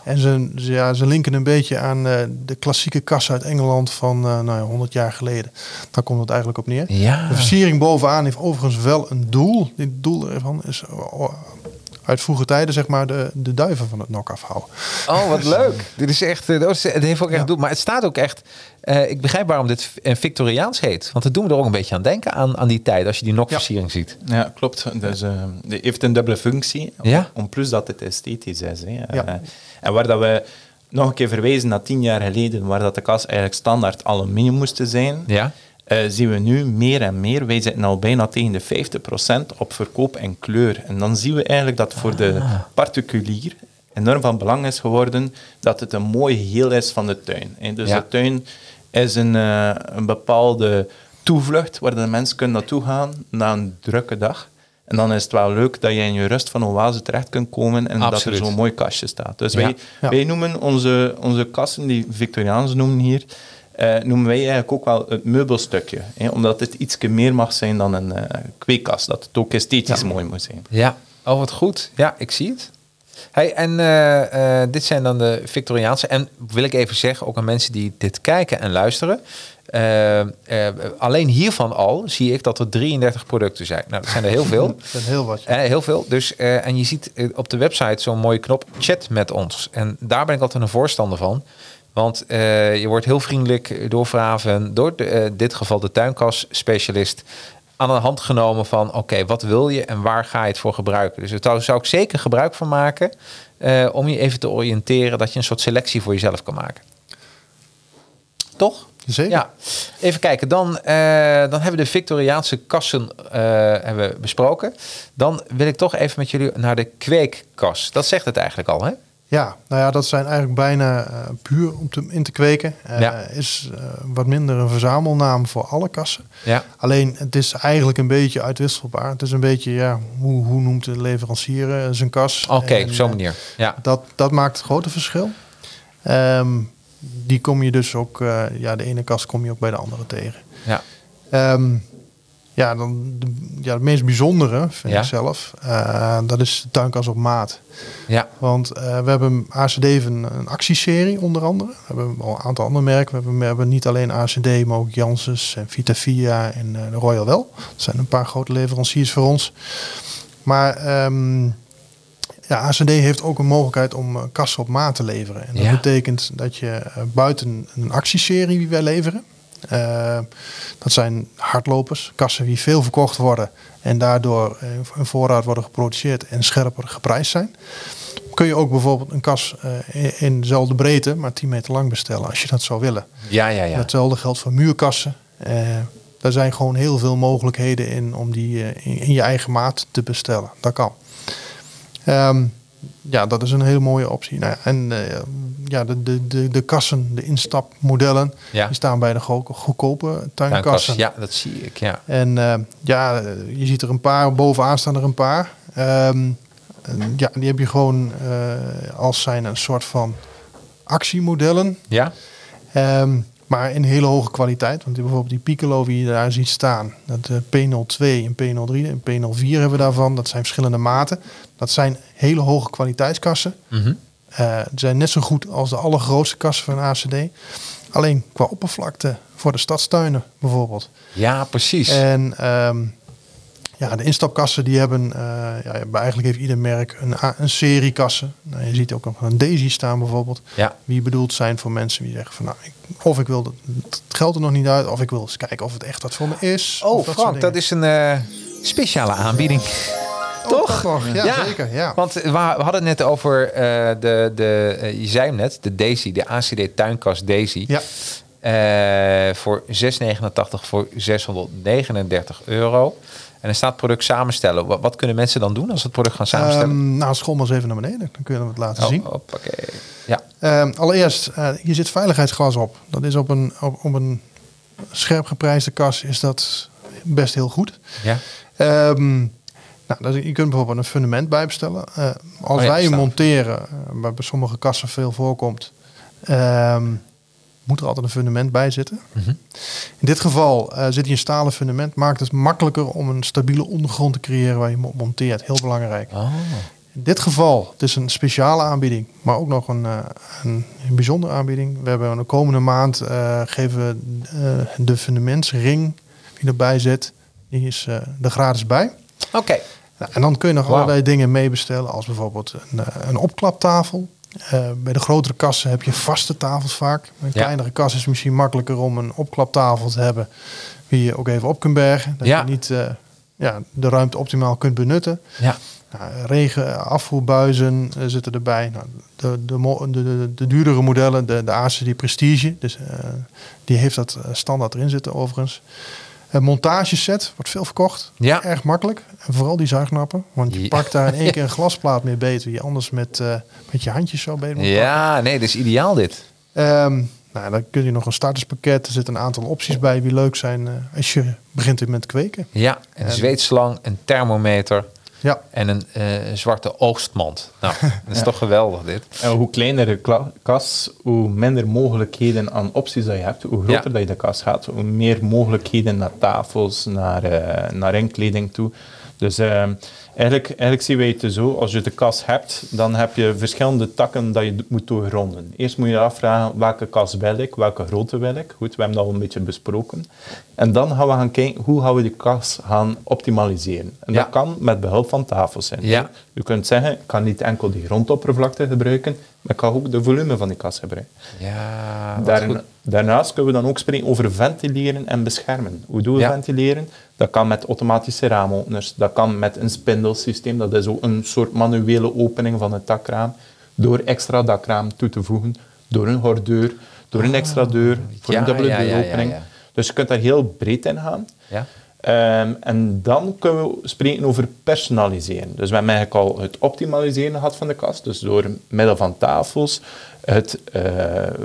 En ze, ze- ja, ze linken een beetje aan de klassieke kas uit Engeland van nou ja, 100 jaar geleden. Daar komt het eigenlijk op neer. Ja. De versiering bovenaan heeft overigens wel een doel. Dit doel ervan is uit vroege tijden zeg maar de, de duiven van het nok afhouden. Oh, wat [LAUGHS] leuk. Dit is echt, het heeft ook echt Ja. doel. Maar het staat ook echt, eh, ik begrijp waarom dit eh, Victoriaans heet. Want het doen we er ook een beetje aan denken aan, aan die tijd, als je die nokversiering ziet. Ja, klopt. Dus, eh, die heeft een dubbele functie. Ja. Om plus dat het esthetisch is. Hè. Ja. En waar dat we nog een keer verwijzen naar tien jaar geleden, waar dat de kas eigenlijk standaard aluminium moest zijn, Ja? Eh, zien we nu meer en meer. Wij zitten al bijna tegen de 50% op verkoop en kleur. En dan zien we eigenlijk dat voor de particulier enorm van belang is geworden dat het een mooi geheel is van de tuin. hè. Dus Ja. de tuin is een, eh, een bepaalde toevlucht waar de mensen kunnen naartoe gaan na een drukke dag. En dan is het wel leuk dat je in je rust van oase terecht kunt komen en Absoluut. dat er zo'n mooi kastje staat. Dus Ja. wij, Ja. wij noemen onze, onze kassen, die Victoriaans noemen hier, noemen wij eigenlijk ook wel het meubelstukje. Hè, omdat het iets meer mag zijn dan een eh kweekkast. Dat het ook esthetisch mooi moet zijn. Ja. Oh, wat goed. Ja, ik zie het. Hey, en eh, eh, dit zijn dan de Victoriaanse. En wil ik even zeggen, ook aan mensen die dit kijken en luisteren. eh, eh, alleen hiervan al zie ik dat er 33 producten zijn. Nou, dat zijn er heel [LAUGHS] veel. Dat is heel wat. Eh, heel veel. Dus, eh, en je ziet eh, op de website zo'n mooie knop chat met ons. En daar ben ik altijd een voorstander van. Want eh, je wordt heel vriendelijk door Vraven, door de, eh, dit geval de tuinkas-specialist, aan de hand genomen van oké, wat wil je en waar ga je het voor gebruiken? Dus daar zou ik zeker gebruik van maken eh, om je even te oriënteren dat je een soort selectie voor jezelf kan maken. Toch? Zeker. Ja, even kijken. Dan, dan hebben we de Victoriaanse kassen hebben we besproken. Dan wil ik toch even met jullie naar de kweekkas. Dat zegt het eigenlijk al, hè? Ja, nou ja, dat zijn eigenlijk bijna eh, puur om te, in te kweken. Eh, Ja. Is eh, wat minder een verzamelnaam voor alle kassen. Ja. Alleen het is eigenlijk een beetje uitwisselbaar. Het is een beetje, ja, hoe, hoe noemt de leverancier zijn kas? Oké, op zo'n manier. Ja. Dat, dat maakt het grote verschil. Ehm, die kom je dus ook, ja, de ene kast kom je ook bij de andere tegen. ja. Ehm, ja, dan de, ja, het meest bijzondere vind Ja. ik zelf, eh, dat is de tuinkas op maat. Ja, Want eh, we hebben ACD heeft een, een actieserie onder andere. We hebben al een aantal andere merken. We hebben, we hebben niet alleen ACD, maar ook Janssens en Vitavia en de Royal Well. Dat zijn een paar grote leveranciers voor ons. Maar ehm, ja, ACD heeft ook een mogelijkheid om kassen op maat te leveren. En dat Ja. betekent dat je buiten een actieserie die wij leveren... eh, dat zijn hardlopers, kassen die veel verkocht worden... en daardoor in voorraad worden geproduceerd en scherper geprijsd zijn kun je ook bijvoorbeeld een kas eh, in- dezelfde breedte, maar 10 meter lang bestellen als je dat zou willen. ja, ja. ja. Hetzelfde geldt voor muurkassen. Eh daar zijn gewoon heel veel mogelijkheden in om die in, in je eigen maat te bestellen. Dat kan. Ehm, ja, dat is een hele mooie optie. Nou, ja, en eh, ja, de, de, de, de kassen, de instapmodellen, Ja. die staan bij de go- goedkope Tuinkas, tuinkassen. ja, dat zie ik, ja. En eh, ja, je ziet er een paar, bovenaan staan er een paar. Ehm, en ja, die heb je gewoon eh, als zijn een soort van actiemodellen. Ja? Ehm, maar in hele hoge kwaliteit. Want bijvoorbeeld die Piccolo die je daar ziet staan. Dat eh, P02 en P03 en P04 hebben we daarvan. Dat zijn verschillende maten. Dat zijn hele hoge kwaliteitskassen. Ze zijn net zo goed als de allergrootste kassen van ACD. Alleen qua oppervlakte voor de stadstuinen bijvoorbeeld. Ja, precies. En ehm, ja, de instapkassen die hebben, eh, ja, eigenlijk heeft ieder merk een, een serie kassen. Nou, je ziet ook nog een Daisy staan bijvoorbeeld. ja. Die bedoeld zijn voor mensen die zeggen van nou, ik, of ik wil het geld er nog niet uit, of ik wil eens kijken of het echt wat voor me is. Oh, dat Frank, dat is een eh, speciale aanbieding. Oh, toch? nog. Ja, Ja. zeker. Ja. Want we hadden het net over eh, de, de eh, je zei hem net, de Daisy, de ACD tuinkas Daisy. Ja. Voor 6,89 voor 639 euro. En er staat product samenstellen. Wat, wat kunnen mensen dan doen als het product gaan samenstellen? Ehm, nou, school maar eens even naar beneden. Dan kunnen we het laten oh, zien. hoppakee. Ja, Ehm, allereerst, eh, hier zit veiligheidsglas op. Dat is op een, op, op een scherp geprijsde kas is dat best heel goed. ja. Ehm, nou, je kunt bijvoorbeeld een fundament bijbestellen. Eh, als Oh ja, wij hem monteren, eh, waar bij sommige kassen veel voorkomt, ehm, moet er altijd een fundament bij zitten. Mhm. In dit geval zit hier een stalen fundament, maakt het makkelijker om een stabiele ondergrond te creëren waar je mo- monteert. Heel belangrijk. Oh. In dit geval, het is een speciale aanbieding, maar ook nog een, eh, een, een bijzondere aanbieding. We hebben de komende maand eh, geven we eh, de fundamentsring die erbij zit, die is eh, er gratis bij. Oké. Nou, en dan kun je nog allerlei dingen meebestellen, als bijvoorbeeld een, een opklaptafel. Bij de grotere kassen heb je vaste tafels vaak. Bij Een Ja. kleinere kas is misschien makkelijker om een opklaptafel te hebben, die je ook even op kunt bergen. Dat Ja. je niet ja, de ruimte optimaal kunt benutten. Ja. Nou, regen, afvoerbuizen eh, zitten erbij. Nou, de, de, de, de, de duurdere modellen, de, de ACD Prestige, dus, eh, die heeft dat eh, standaard erin zitten overigens. Een montageset wordt veel verkocht. Ja. Erg makkelijk. En vooral die zuignappen. Want je Ja. pakt daar in één [LAUGHS] keer een glasplaat mee beter. Je anders met, met je handjes zo beter moet pakken. Ja, nee, dat is ideaal dit. Ehm, nou, dan kun je nog een starterspakket. Er zitten een aantal opties bij die leuk zijn als je begint met kweken. Ja, een En- zweetslang, een thermometer Ja, en een eh, zwarte oogstmand. Nou, [LAUGHS] dat is toch geweldig dit. En hoe kleiner de kas, hoe minder mogelijkheden aan opties dat je hebt. Hoe groter Ja. dat je de kas gaat, hoe meer mogelijkheden naar tafels, naar, eh, naar inkleding toe. Dus eh, eigenlijk, eigenlijk zien wij het zo, als je de kas hebt, dan heb je verschillende takken dat je moet doorgronden. Eerst moet je afvragen, welke kas wil ik, welke grootte wil ik. Goed, we hebben dat al een beetje besproken. En dan gaan we gaan kijken, hoe gaan we die kas gaan optimaliseren. En Ja. dat kan met behulp van tafels zijn. Ja. Je kunt zeggen, ik kan niet enkel die grondoppervlakte gebruiken, maar ik kan ook de volume van die kas gebruiken. Ja, Daarna- daarnaast kunnen we dan ook spreken over ventileren en beschermen. Hoe doen we Ja. ventileren? Dat kan met automatische raamopeners, dat kan met een spindelsysteem, dat is ook een soort manuele opening van het dakraam, door extra dakraam toe te voegen, door een gordeur, door een extra deur, voor Ja, een dubbele deuropening. Dus je kunt daar heel breed in gaan. Ja. Ehm, en dan kunnen we spreken over personaliseren. Dus we hebben eigenlijk al het optimaliseren gehad van de kast. Dus door middel van tafels, het eh,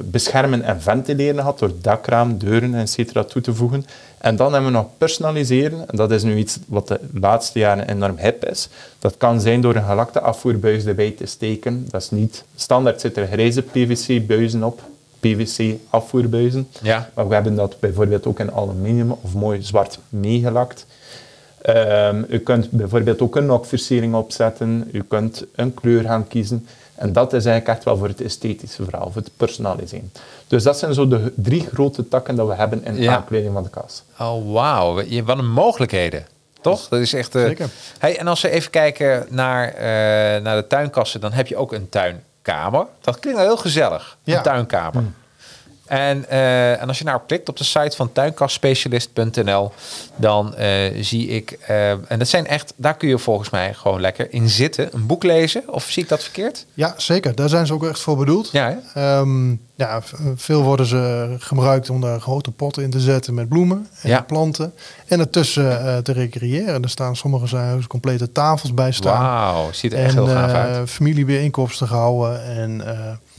beschermen en ventileren gehad door dakraam, deuren, etc. toe te voegen. En dan hebben we nog personaliseren. En dat is nu iets wat de laatste jaren enorm hip is. Dat kan zijn door een gelakte afvoerbuis erbij te steken. Dat is niet standaard, zitten er grijze PVC-buizen op. PVC afvoerbuizen. Ja. Maar we hebben dat bijvoorbeeld ook in aluminium of mooi zwart meegelakt. Ehm, u kunt bijvoorbeeld ook een nokversiering opzetten. U kunt een kleur gaan kiezen. En dat is eigenlijk echt wel voor het esthetische verhaal, voor het personaliseren. Dus dat zijn zo de drie grote takken dat we hebben in de Ja. aankleding van de kast. Oh, wauw. Je- Wat een mogelijkheden. Toch? Dat is echt... Zeker. Hey, en als we even kijken naar, eh, naar de tuinkassen, dan heb je ook een tuinkamer. Dat klinkt wel heel gezellig. Ja. Een tuinkamer. En, eh, en als je nou klikt op de site van tuinkastspecialist.nl, dan eh, zie ik, eh, en dat zijn echt, daar kun je volgens mij gewoon lekker in zitten, een boek lezen. Of zie ik dat verkeerd? Ja, zeker. Daar zijn ze ook echt voor bedoeld. Ja? Ehm, ja, veel worden ze gebruikt om daar grote potten in te zetten met bloemen en Ja. planten. En ertussen te recreëren. Er staan sommige zijn complete tafels bij staan. Wauw, ziet er echt En heel gaaf uit. familiebijeenkomsten gehouden. En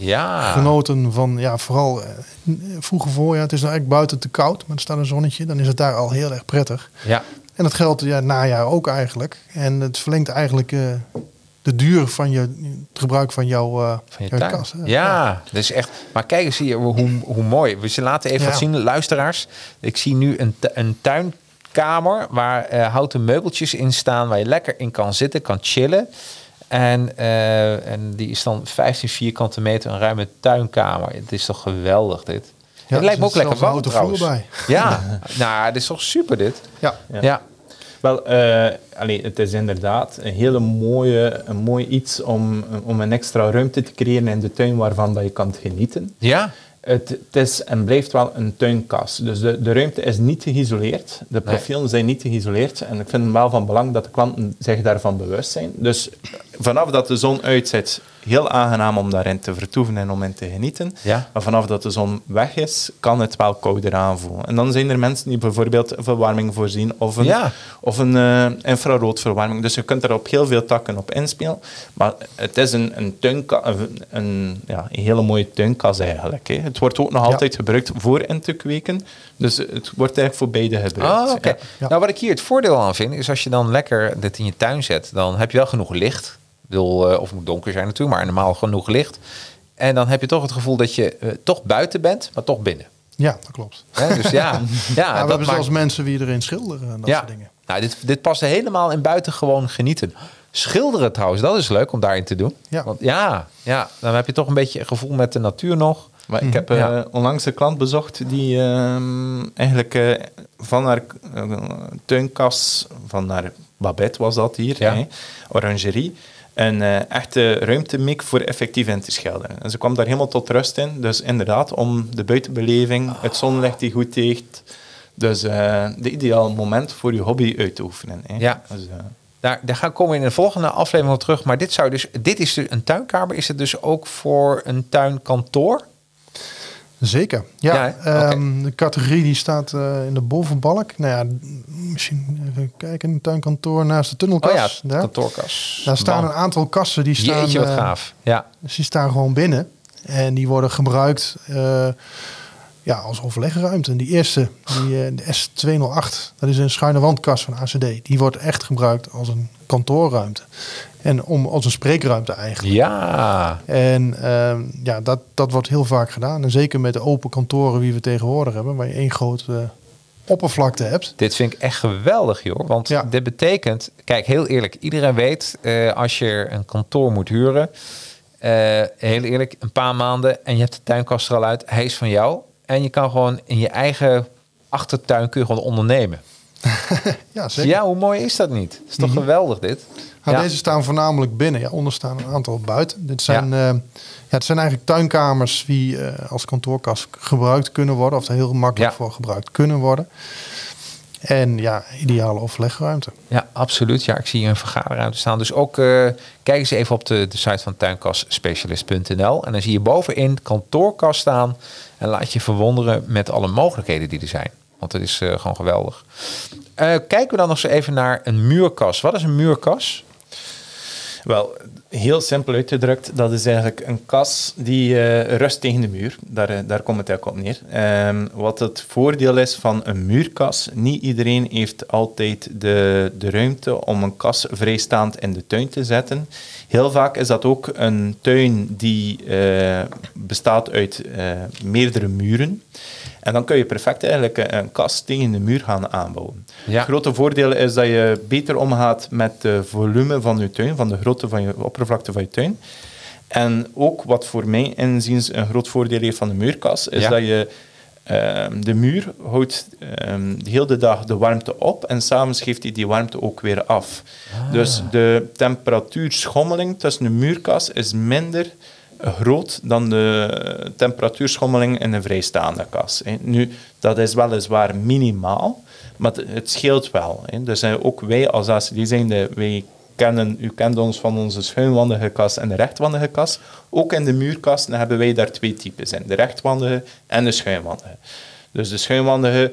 Ja, genoten van, ja, vooral eh, vroege voorjaar. Het is nou eigenlijk buiten te koud, maar er staat een zonnetje. Dan is het daar al heel erg prettig. ja. En dat geldt ja, najaar ook eigenlijk. En het verlengt eigenlijk eh, de duur van je, het gebruik van jouw, eh, Van je jouw tuin. kas. hè. Ja, dat is echt. Maar kijk eens hier hoe, hoe mooi. We laten even Ja. wat zien, luisteraars. Ik zie nu een, een tuinkamer waar houten meubeltjes in staan, waar je lekker in kan zitten, kan chillen. En, eh, en die is dan 15 vierkante meter, een ruime tuinkamer. Het is toch geweldig dit. Ja, het lijkt me ook lekker warm trouwens. vloer Ja, [LAUGHS] nou, dit is toch super dit. Ja. Ja. Ja. Wel, eh, allee, het is inderdaad een hele mooie, een mooi iets om, om een extra ruimte te creëren in de tuin waarvan dat je kan genieten. Ja, Het, het is en blijft wel een tuinkast. Dus de, de ruimte is niet geïsoleerd. De profielen zijn niet geïsoleerd. En ik vind het wel van belang dat de klanten zich daarvan bewust zijn. Dus vanaf dat de zon uitzet, heel aangenaam om daarin te vertoeven en om in te genieten. Ja. Maar vanaf dat de zon weg is, kan het wel kouder aanvoelen. En dan zijn er mensen die bijvoorbeeld verwarming voorzien of een, Ja. of een eh, infraroodverwarming. Dus je kunt er op heel veel takken op inspelen. Maar het is een, een, tuinka, een, een, ja, een hele mooie tuinkas eigenlijk. Hè. Het wordt ook nog Ja. altijd gebruikt voor in te kweken. Dus het wordt eigenlijk voor beide gebruikt. Oh, oké. Nou, wat ik hier het voordeel aan vind, is als je dan lekker dit in je tuin zet, dan heb je wel genoeg licht. Bedoel, eh, of het moet donker zijn natuurlijk, maar normaal genoeg licht. En dan heb je toch het gevoel dat je eh, toch buiten bent, maar toch binnen. Ja, dat klopt. Hè? Dus ja, [LAUGHS] ja, Ja, we dat hebben zelfs maakt- mensen die erin schilderen en dat ja. soort dingen. Nou, dit, dit past helemaal in buiten gewoon genieten. Schilderen trouwens, dat is leuk om daarin te doen. Ja. Want ja, ja, dan heb je toch een beetje een gevoel met de natuur nog. Maar ik heb eh, Ja. onlangs een klant bezocht die ehm, eigenlijk eh, van haar tuinkas, van haar Babette was dat hier, Ja. orangerie, een eh, echte ruimtemik voor effectief in te schilderen. En ze kwam daar helemaal tot rust in. Dus inderdaad, om de buitenbeleving, het zonlicht die goed tegen. Dus eh de ideaal moment voor je hobby uit te oefenen. Hè. Ja. Dus, eh, Daar, daar gaan komen we in de volgende aflevering op terug. Maar dit, zou dus, dit is dus een tuinkamer. Is het dus ook voor een tuinkantoor? Zeker. Ja, ehm, de categorie die staat eh, in de bovenbalk. Nou ja, misschien even kijken. Een tuinkantoor naast de tunnelkas. Oh ja, daar. kantoorkas. daar staan Man. een aantal kassen die staan, Jeetje, wat eh, gaaf. Ja. dus die staan gewoon binnen. En die worden gebruikt eh, ja, als overlegruimte. En die eerste, die, eh, de S208, dat is een schuine wandkast van ACD. Die wordt echt gebruikt als een kantoorruimte. En om, als een spreekruimte eigenlijk. Ja. En ehm, ja, dat, dat wordt heel vaak gedaan. En zeker met de open kantoren die we tegenwoordig hebben, waar je één grote oppervlakte hebt. Dit vind ik echt geweldig, joh. Want Ja. dit betekent, kijk, heel eerlijk, iedereen weet eh, als je een kantoor moet huren, eh, heel eerlijk, een paar maanden en je hebt de tuinkast er al uit, hij is van jou. En je kan gewoon in je eigen achtertuin kun je gewoon ondernemen. [LAUGHS] Ja, zeker. Ja, hoe mooi is dat niet? is toch geweldig dit? Nou, Ja. Deze staan voornamelijk binnen. Ja, onder staan een aantal buiten. Dit zijn, eh, ja, het zijn eigenlijk tuinkamers die eh, als kantoorkast gebruikt kunnen worden. Of er heel makkelijk Ja. voor gebruikt kunnen worden. En ja, ideale overlegruimte. Ja, absoluut. Ja, ik zie hier een vergaderruimte staan. Dus ook eh, kijk eens even op de, de site van tuinkastspecialist.nl. En dan zie je bovenin kantoorkast staan. En laat je verwonderen met alle mogelijkheden die er zijn. Want het is eh, gewoon geweldig. Eh, kijken we dan nog eens even naar een muurkas. Wat is een muurkas? Wel, heel simpel uitgedrukt, dat is eigenlijk een kas die eh, rust tegen de muur. Daar, eh, daar komt het eigenlijk op neer. Ehm, wat het voordeel is van een muurkas, niet iedereen heeft altijd de, de ruimte om een kas vrijstaand in de tuin te zetten. Heel vaak is dat ook een tuin die eh, bestaat uit meerdere muren. En dan kun je perfect eigenlijk een kast tegen de muur gaan aanbouwen. Het grote voordeel is dat je beter omgaat met de volume van je tuin, van de grootte van je oppervlakte van je tuin. En ook wat voor mij inziens een groot voordeel heeft van de muurkast, is dat je de muur houdt um, de hele dag de warmte op en s'avonds geeft hij die warmte ook weer af. Ah. Dus de temperatuurschommeling tussen de muurkast is minder groot dan de temperatuurschommeling in een vrijstaande kas. Nu, dat is weliswaar minimaal, maar het scheelt wel. Dus ook wij als ACD zijn, wij kennen, u kent ons van onze schuinwandige kas en de rechtwandige kas. Ook in de muurkasten hebben wij daar twee types in, de rechtwandige en de schuinwandige. Dus de schuinwandige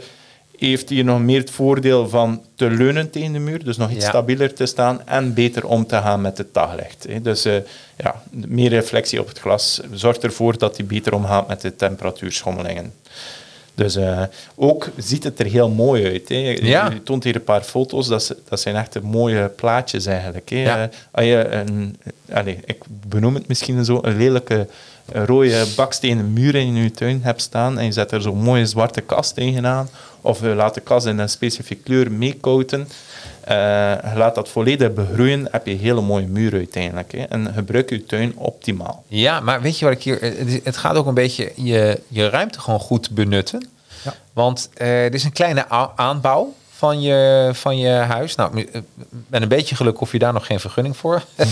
heeft hier nog meer het voordeel van te leunen tegen de muur, dus nog iets stabieler te staan en beter om te gaan met het daglicht. Dus uh, ja, meer reflectie op het glas zorgt ervoor dat hij beter omgaat met de temperatuurschommelingen. Dus uh, ook ziet het er heel mooi uit. Hè. Je, toont hier een paar foto's, dat, dat zijn echt mooie plaatjes eigenlijk. Hè. Ja. Uh, als je een, allez, ik benoem het misschien zo, een lelijke rode bakstenen muur in je tuin hebt staan en je zet er zo'n mooie zwarte kast tegenaan, of je laat de kast in een specifieke kleur meekouten, laat dat volledig begroeien, heb je een hele mooie muur uiteindelijk. Hè. En gebruik je tuin optimaal. Ja, maar weet je wat ik hier... Het gaat ook een beetje je, je ruimte gewoon goed benutten. Ja. Want uh, er is een kleine aanbouw van je, van je huis. Nou, eh, met een beetje geluk of je daar nog geen vergunning voor. Hmm.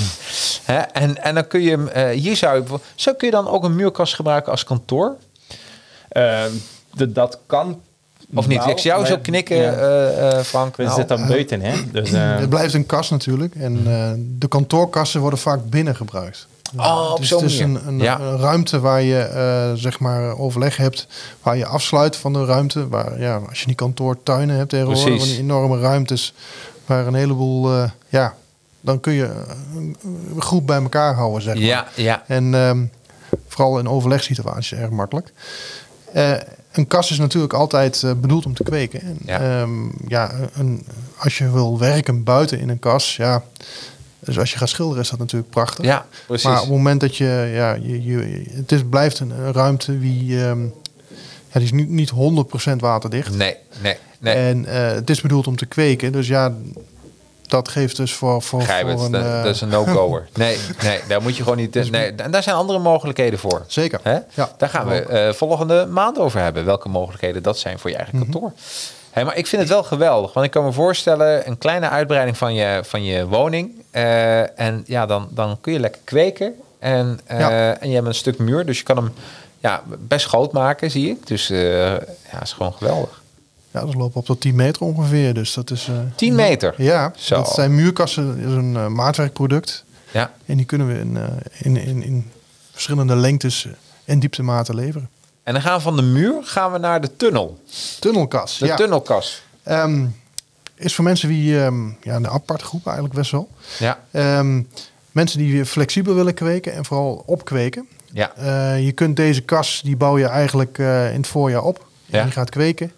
[LAUGHS] en, en dan kun je, uh, hier zou je, zo kun je dan ook een muurkast gebruiken als kantoor? Uh, de, dat kan of niet? ik zie jou zo knikken, ja. uh, Frank. We nou, zitten dan buiten, hè? [CLEARS THROAT] Dus, het blijft een kast natuurlijk. En de kantoorkassen worden vaak binnen gebruikt. Oh, dus het is een, een, een, ruimte waar je uh, zeg maar overleg hebt, waar je afsluit van de ruimte. Waar, ja, als je die kantoortuinen hebt tegenwoordig, van die enorme ruimtes, waar een heleboel, uh, ja, dan kun je een, groep bij elkaar houden, zeg maar. Ja, ja. En um, vooral in overlegssituaties erg makkelijk. Uh, een kast is natuurlijk altijd bedoeld om te kweken. En, ja. Um, ja een, als je wil werken buiten in een kas, ja, dus als je gaat schilderen is dat natuurlijk prachtig. Ja, precies. Maar op het moment dat je, ja, je, je het is, blijft een, ruimte die, um, ja, die is niet, niet 100% waterdicht. Nee, nee, nee. En uh, het is bedoeld om te kweken, dus ja, dat geeft dus voor, voor, voor een... Dat, uh, dat is een no-goer. [LAUGHS] nee, nee, daar moet je gewoon niet... Nee, en daar zijn andere mogelijkheden voor. Zeker. Hè? Ja, daar gaan we uh, volgende maand over hebben. Welke mogelijkheden dat zijn voor je eigen mhm. kantoor. Hey, maar ik vind het wel geweldig. Want ik kan me voorstellen, een kleine uitbreiding van je, van je woning. Uh, en ja, dan, dan kun je lekker kweken. En, ja. en je hebt een stuk muur, dus je kan hem ja, best groot maken, zie ik. Dus ja, is gewoon geweldig. Ja, dat loopt op tot 10 meter ongeveer. Dus dat is. 10 meter? Ja, Zo. dat zijn muurkassen, is een maatwerkproduct. Ja. En die kunnen we in, in, in, in verschillende lengtes en dieptematen leveren. En dan gaan we van de muur gaan we naar de tunnel. Tunnelkas. De ja. tunnelkas. Um, is voor mensen die um, ja, een aparte groep eigenlijk best wel. Ja. Um, mensen die flexibel willen kweken en vooral opkweken. Ja. Uh, je kunt deze kas, die bouw je eigenlijk uh, in het voorjaar op. Ja. En je gaat kweken.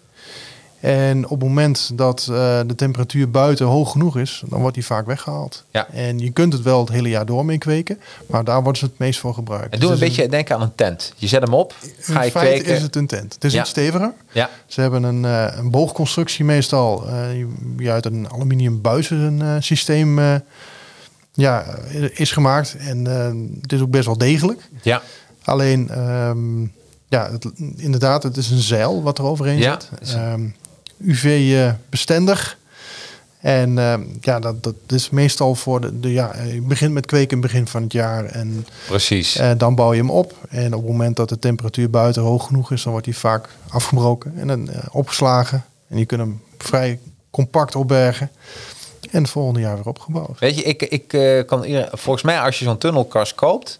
En op het moment dat uh, de temperatuur buiten hoog genoeg is, dan wordt die vaak weggehaald. Ja. En je kunt het wel het hele jaar door mee kweken, maar daar wordt ze het meest voor gebruikt. En doe dus een beetje een, denken aan een tent. Je zet hem op, ga je kweken. is het een tent. Het is ja. iets steviger. Ja. Ze hebben een, uh, een boogconstructie meestal, uh, die uit een aluminium systeem ja, is gemaakt. En het is ook best wel degelijk. Ja. Alleen, um, ja, het, inderdaad, het is een zeil wat er overheen ja. zit. Um, UV-bestendig. En uh, ja, dat, dat is meestal voor de, de ja, je begint met kweken in het begin van het jaar. En Precies. Uh, dan bouw je hem op. En op het moment dat de temperatuur buiten hoog genoeg is, dan wordt hij vaak afgebroken en dan uh, opgeslagen. En je kunt hem vrij compact opbergen. En het volgende jaar weer opgebouwd. Weet je, ik, ik kan volgens mij als je zo'n tunnelkast koopt,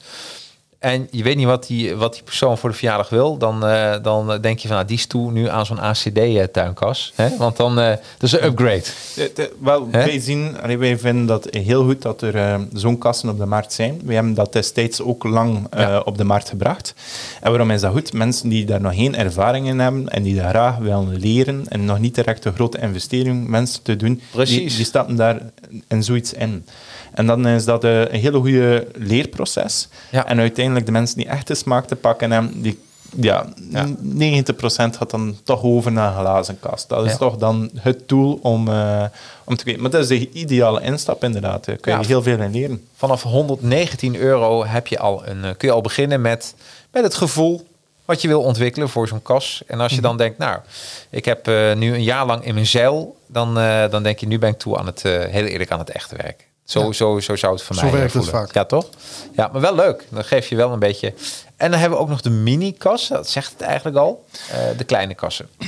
en je weet niet wat die, wat die persoon voor de verjaardag wil, dan, eh, dan denk je van, nou, die is toe nu aan zo'n ACD-tuinkas. Want dan, uh, dat is een upgrade. De, de, wel, wij zien, wij vinden dat heel goed dat er uh, zo'n kassen op de markt zijn. We hebben dat destijds ook lang ja. op de markt gebracht. En waarom is dat goed? Mensen die daar nog geen ervaring in hebben en die daar graag willen leren en nog niet direct een grote investering mensen te doen, Precies. Die, die stappen daar in zoiets in. En dan is dat een hele goede leerproces. Ja. En uiteindelijk de mensen die echt de smaak te pakken hebben, die, ja, Ja. 90% gaat dan toch over naar een glazen kast. Dat is Ja. toch dan het tool om, eh, om te weten. Maar dat is de ideale instap inderdaad. Daar kun je Ja. heel veel in leren. Vanaf 119 euro heb je al een, eh, kun je al beginnen met, met het gevoel wat je wil ontwikkelen voor zo'n kas. En als je dan denkt, nou, ik heb eh, nu een jaar lang in mijn zeil, dan, eh, dan denk je, nu ben ik toe aan het, eh, heel eerlijk aan het echte werk. Zo, Ja. zo, zo zou het voor Zo mij eh, werkt het vaak. Ja, toch? Ja, maar wel leuk. Dan geef je wel een beetje. En dan hebben we ook nog de mini-kas. Dat zegt het eigenlijk al. Eh, de kleine kassen. [CLEARS THROAT]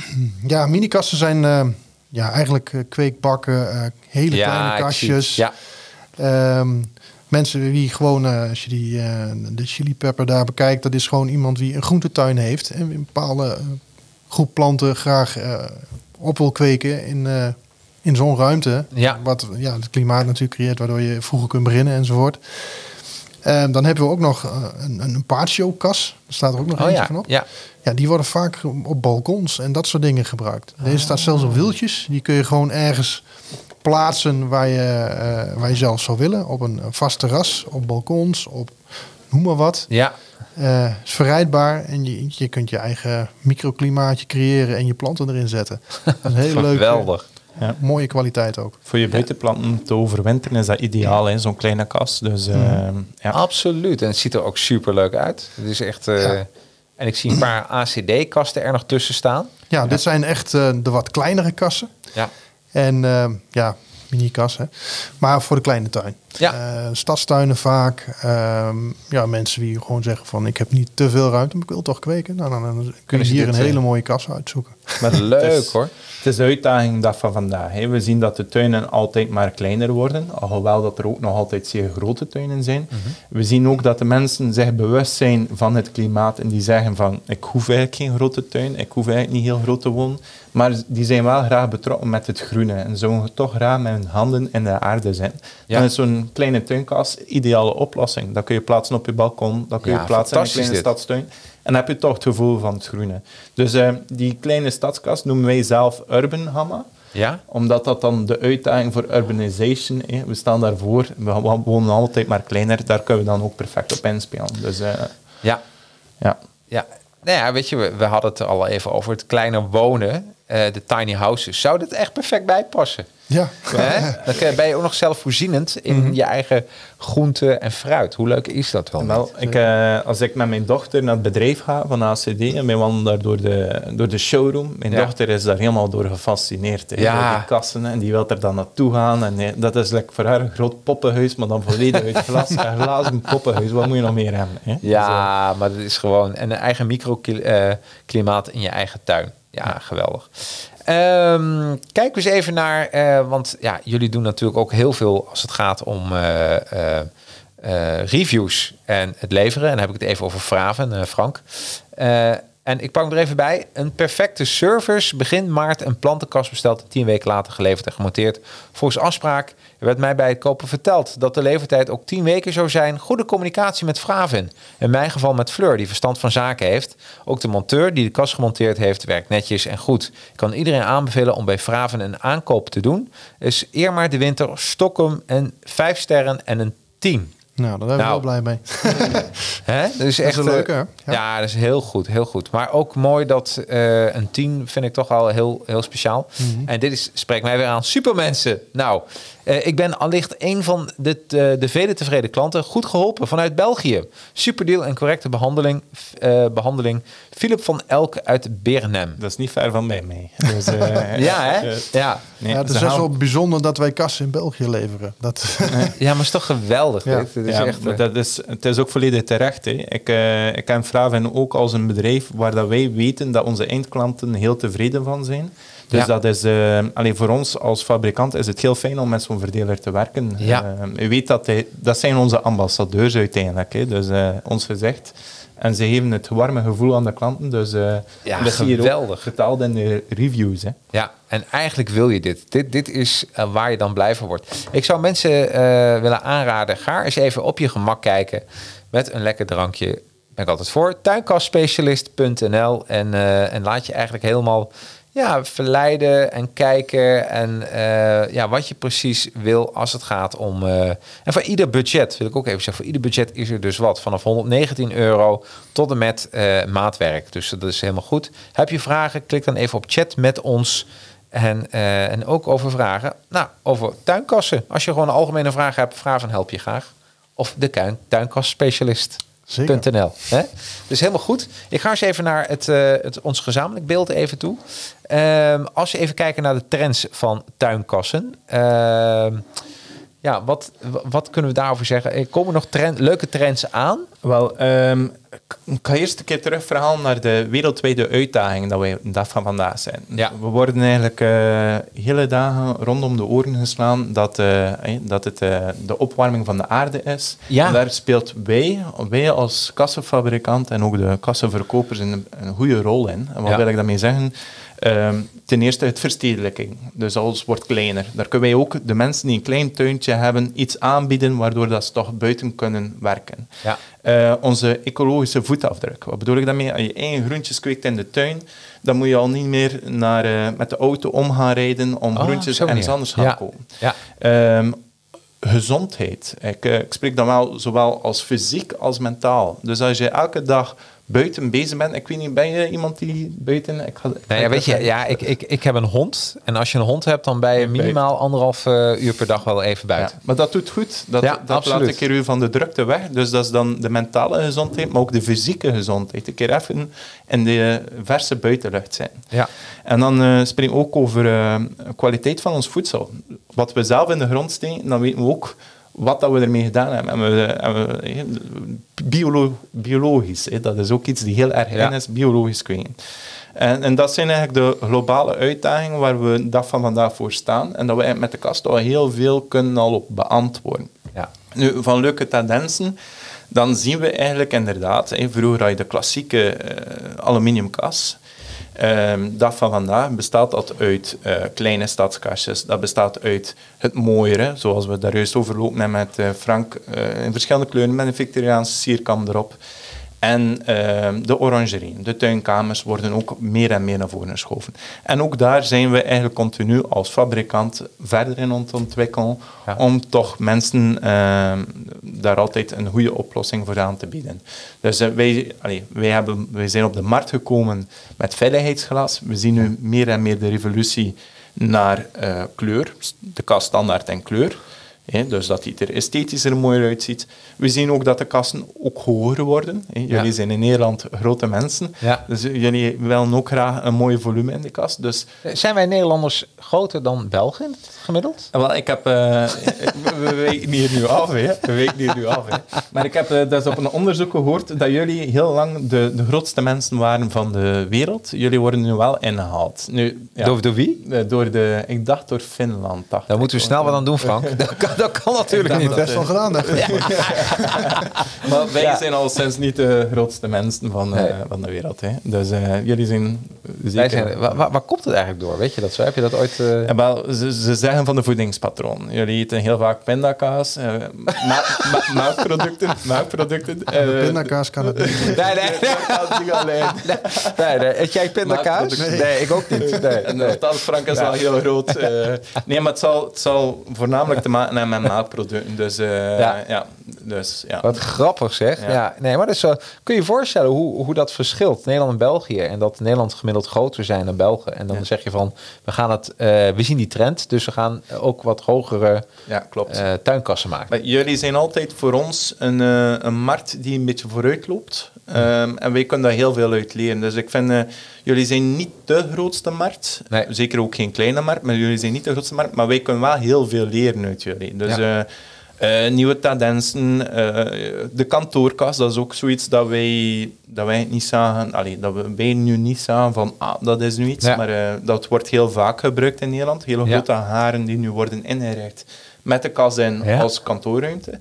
Ja, minikassen zijn eh, ja, eigenlijk kweekbakken, hele ja, kleine kastjes. Ja, Ehm, mensen die gewoon, als je die, de chili pepper daar bekijkt, dat is gewoon iemand die een groentetuin heeft en een bepaalde groep planten graag op wil kweken in, in zo'n ruimte. Ja. Wat ja, het klimaat natuurlijk creëert, waardoor je vroeger kunt beginnen enzovoort. Ehm, dan hebben we ook nog eh, een, een patio-kas. Daar staat er ook nog oh eentje ja. van op. ja. Ja, die worden vaak op balkons en dat soort dingen gebruikt. Deze staat zelfs op wieltjes. Die kun je gewoon ergens plaatsen waar je, eh, waar je zelf zou willen. Op een vast terras, op balkons, op noem maar wat. ja. Eh is verrijdbaar en je, je kunt je eigen microklimaatje creëren en je planten erin zetten. Dat is een hele [LAUGHS] leuke, Geweldig. Ja. mooie kwaliteit ook. Voor je buitenplanten te overwinteren is dat ideaal, hè, zo'n kleine kast. Dus eh, ja. Absoluut. En het ziet er ook super leuk uit. Het is echt. eh, Ja. En ik zie een paar [CLEARS THROAT] ACD-kasten er nog tussen staan. Ja, dit zijn echt eh, de wat kleinere kassen. Ja. En ja, mini-kas, hè. Maar voor de kleine tuin. Ja. Eh, stadstuinen vaak. Ehm, ja, mensen die gewoon zeggen van ik heb niet te veel ruimte, maar ik wil toch kweken. Nou, dan, dan kunnen ze hier een eh, hele mooie kas uitzoeken. Maar [LAUGHS] Leuk hoor. Het is de uitdaging dat van vandaag. Hè. We zien dat de tuinen altijd maar kleiner worden, alhoewel dat er ook nog altijd zeer grote tuinen zijn. Mhm. We zien ook dat de mensen zich bewust zijn van het klimaat en die zeggen van ik hoef eigenlijk geen grote tuin, ik hoef eigenlijk niet heel groot te wonen, maar die zijn wel graag betrokken met het groene en zouden toch graag met hun handen in de aarde zijn. Ja. Dan is zo'n kleine tuinkas een ideale oplossing. Dat kun je plaatsen op je balkon, dat kun je Ja, plaatsen in een kleine dit. stadstuin. En dan heb je toch het gevoel van het groene. Dus eh, die kleine stadskast noemen wij zelf Urban Hamma Ja? omdat dat dan de uitdaging voor urbanization, hè, we staan daarvoor, we wo- wonen altijd maar kleiner, daar kunnen we dan ook perfect op inspelen. Dus eh, Ja. ja. Ja. Nou ja, weet je, we, we hadden het al even over het kleiner wonen. Eh, de tiny houses. Zou dit echt perfect bijpassen? Ja, Hè? Dan ben je ook nog zelfvoorzienend in je eigen groente en fruit. Hoe leuk is dat wel? Wel, ik, eh, als ik met mijn dochter naar het bedrijf ga van ACD en wij wandelen daar door de, door de showroom, mijn Ja. dochter is daar helemaal door gefascineerd. Ja. Door die kassen en die wil er dan naartoe gaan. En eh, dat is like voor haar een groot poppenhuis, maar dan volledig uit glas. [LAUGHS] Een glazen poppenhuis, wat moet je nog meer hebben? Hè? Dus, Ja, maar dat is gewoon en een eigen microklimaat in je eigen tuin. Ja, geweldig. Ehm kijk eens even naar, eh, want ja, jullie doen natuurlijk ook heel veel als het gaat om eh, eh, reviews en het leveren. En dan heb ik het even over Fraven, eh, Frank. En ik pak hem er even bij. Een perfecte service. Begin maart een plantenkast besteld. Tien weken later geleverd en gemonteerd. Volgens afspraak werd mij bij het kopen verteld dat de levertijd ook tien weken zou zijn. Goede communicatie met Fraven. In mijn geval met Fleur, die verstand van zaken heeft. Ook de monteur die de kast gemonteerd heeft, werkt netjes en goed. Ik kan iedereen aanbevelen om bij Fraven een aankoop te doen. Is eer maar de winter Stockholm een vijf sterren en een 10. Nou, daar ben ik Nou. wel blij mee. [LAUGHS] Hè? Dus echt, een eh, leuke, hè? Ja. Ja. dat is heel goed, heel goed. Maar ook mooi dat eh, een 10 vind ik toch al heel, heel speciaal. Mhm. En dit is, spreekt mij weer aan. Supermensen. Nou, eh, ik ben allicht een van de, de, de vele tevreden klanten. Goed geholpen vanuit België. Superdeal en correcte behandeling. eh, behandeling. Philip van Elk uit Bernem. Dat is niet ver van mij. [LAUGHS] Dus, eh, Ja, hè? eh, Ja. nee, ja, het is best wel bijzonder dat wij kassen in België leveren. Dat, [LAUGHS] ja, maar het is toch geweldig. Ja. dit? Is ja, echt, eh, dat is, het is ook volledig terecht. Hè. Ik, eh, ik ken Fraven ook als een bedrijf waar dat wij weten dat onze eindklanten heel tevreden van zijn. Dus Ja. dat is, eh allee, voor ons als fabrikant is het heel fijn om met zo'n verdeler te werken. Ja. Eh, u weet dat, hij, dat zijn onze ambassadeurs uiteindelijk. Hè. Dus eh, ons gezegd. En ze geven het warme gevoel aan de klanten. Dus Ja, dat geweldig. vertaald in de reviews. Hè. Ja, en eigenlijk wil je dit. Dit, dit is waar je dan blij van wordt. Ik zou mensen willen aanraden, ga eens even op je gemak kijken met een lekker drankje. Ben ik altijd voor. Tuinkastspecialist.nl en, en laat je eigenlijk helemaal ja, verleiden en kijken en eh, ja, wat je precies wil als het gaat om... eh, en voor ieder budget, wil ik ook even zeggen, voor ieder budget is er dus wat. Vanaf 119 euro tot en met eh, maatwerk. Dus dat is helemaal goed. Heb je vragen, klik dan even op chat met ons. En, en ook over vragen. Nou, over tuinkassen. Als je gewoon een algemene vraag hebt, vraag van help je graag. Of de tuin, hè? Dus helemaal goed. Ik ga eens even naar het, eh, het, ons gezamenlijk beeld even toe. Ehm, als je even kijken naar de trends van tuinkassen. Ehm, ja, wat, wat kunnen we daarover zeggen? Er komen nog trend, leuke trends aan. Wel, ehm, ik ga eerst een keer terug verhalen naar de wereldwijde uitdaging dat wij dag van vandaag zijn. Ja. We worden eigenlijk eh, hele dagen rondom de oren geslaan dat, eh, eh, dat het eh, de opwarming van de aarde is. Ja. En daar speelt wij, wij als kassenfabrikant en ook de kassenverkopers een, een goede rol in. En wat Ja. wil ik daarmee zeggen? Ehm, ten eerste het verstedelijking. Dus alles wordt kleiner. Daar kunnen wij ook de mensen die een klein tuintje hebben iets aanbieden waardoor dat ze toch buiten kunnen werken. Ja. Eh, onze ecologische voetafdruk. Wat bedoel ik daarmee? Als je eigen groentjes kweekt in de tuin, dan moet je al niet meer naar, eh, met de auto om gaan rijden om Ah, groentjes ergens meer. anders gaan Ja. kopen. Ja. Ehm, gezondheid. Ik, eh, ik spreek dan wel zowel als fysiek als mentaal. Dus als je elke dag buiten bezig bent, ik weet niet, ben je iemand die buiten... Ik ga, Nou ja, weet je, ja, ik, ik, ik heb een hond. En als je een hond hebt, dan ben je minimaal anderhalf eh, uur per dag wel even Ja, buiten. maar dat doet goed. Dat, Ja, dat laat een keer u van de drukte weg. Dus dat is dan de mentale gezondheid, maar ook de fysieke gezondheid. Een keer even in de verse buitenlucht zijn. Ja. En dan spreken we ook over eh, kwaliteit van ons voedsel. Wat we zelf in de grond steken, dan weten we ook wat dat we ermee gedaan hebben. En we, en we, biolo- biologisch, hè, dat is ook iets die heel erg in is, biologisch kweken. En, en dat zijn eigenlijk de globale uitdagingen waar we dag van vandaag voor staan. En dat we met de kast al heel veel kunnen al op beantwoorden. Ja. Nu, van leuke tendensen, dan zien we eigenlijk inderdaad, hè, vroeger had je de klassieke eh, aluminiumkas. Ehm dat van vandaag bestaat dat uit eh, kleine stadskastjes. Dat bestaat uit het mooiere, zoals we daar juist over lopen hebben met eh, Frank, eh, in verschillende kleuren met een Victoriaanse sierkam erop. En ehm, de orangerie, de tuinkamers worden ook meer en meer naar voren geschoven. En ook daar zijn we eigenlijk continu als fabrikant verder in ontwikkelen Ja. om toch mensen ehm, daar altijd een goede oplossing voor aan te bieden. Dus eh, wij, allee, wij, hebben, wij zijn op de markt gekomen met veiligheidsglas. We zien nu meer en meer de revolutie naar eh, kleur, de kast standaard en kleur. Hè, dus dat die er esthetischer mooier uitziet. We zien ook dat de kasten ook hoger worden. Hè. Jullie Ja. zijn in Nederland grote mensen. Ja. Dus jullie willen ook graag een mooi volume in de kast. Dus Zijn wij Nederlanders groter dan Belgen gemiddeld? wel, ik heb... eh, we, [LAUGHS] we weten hier nu af, hè. We weten hier nu af, hè. Maar ik heb dus op een onderzoek gehoord dat jullie heel lang de, de grootste mensen waren van de wereld. Jullie worden nu wel ingehaald. Nu, ja, Door, door wie? eh, door de... Ik dacht door Finland, dacht ik. moeten we snel wat aan doen, Frank. [LAUGHS] [LAUGHS] Dat kan, dat natuurlijk heb niet. het best wel gedaan. [LAUGHS] Maar wij Ja. zijn al sinds niet de grootste mensen van, eh, Nee. van de wereld. Hè. Dus eh, jullie zijn Wij zeker... zijn, waar, komt het eigenlijk door? Weet je dat zo? Heb je dat ooit... eh, En wel, ze, ze zeggen van de voedingspatroon. Jullie eten heel vaak pindakaas, eh, ma- ma- melkproducten. [LAUGHS] pindakaas kan het niet. Nee, nee, nee. dat kan niet alleen. nee, nee. Eet jij pindakaas? Nee. ik ook niet. Nee, En nee. Frank is wel heel groot. eh. nee, maar het zal, het zal voornamelijk te maken hebben met melkproducten. Dus eh, Ja. ja. Dus, ja. Wat grappig zeg. Ja. Ja. nee, maar dus, zo kun je je voorstellen hoe, hoe dat verschilt, Nederland en België. En dat Nederland gemiddeld groter zijn dan België. En dan Ja. zeg je van, we gaan het, eh, we zien die trend, dus we gaan ook wat hogere ja, klopt. eh, tuinkassen maken. Maar jullie zijn altijd voor ons een, eh, een markt die een beetje vooruit loopt. Ehm, en wij kunnen daar heel veel uit leren. Dus ik vind, eh, jullie zijn niet de grootste markt. Nee. Zeker ook geen kleine markt, maar jullie zijn niet de grootste markt. Maar wij kunnen wel heel veel leren uit jullie. Dus Ja. Eh, nieuwe tendensen, eh, de kantoorkast, dat is ook zoiets dat wij, dat wij niet zagen, allee, dat we wij nu niet zagen van, ah, dat is nu iets, Ja. maar eh, dat wordt heel vaak gebruikt in Nederland. Hele Ja. grote haren die nu worden ingericht met de kast in Ja. als kantoorruimte.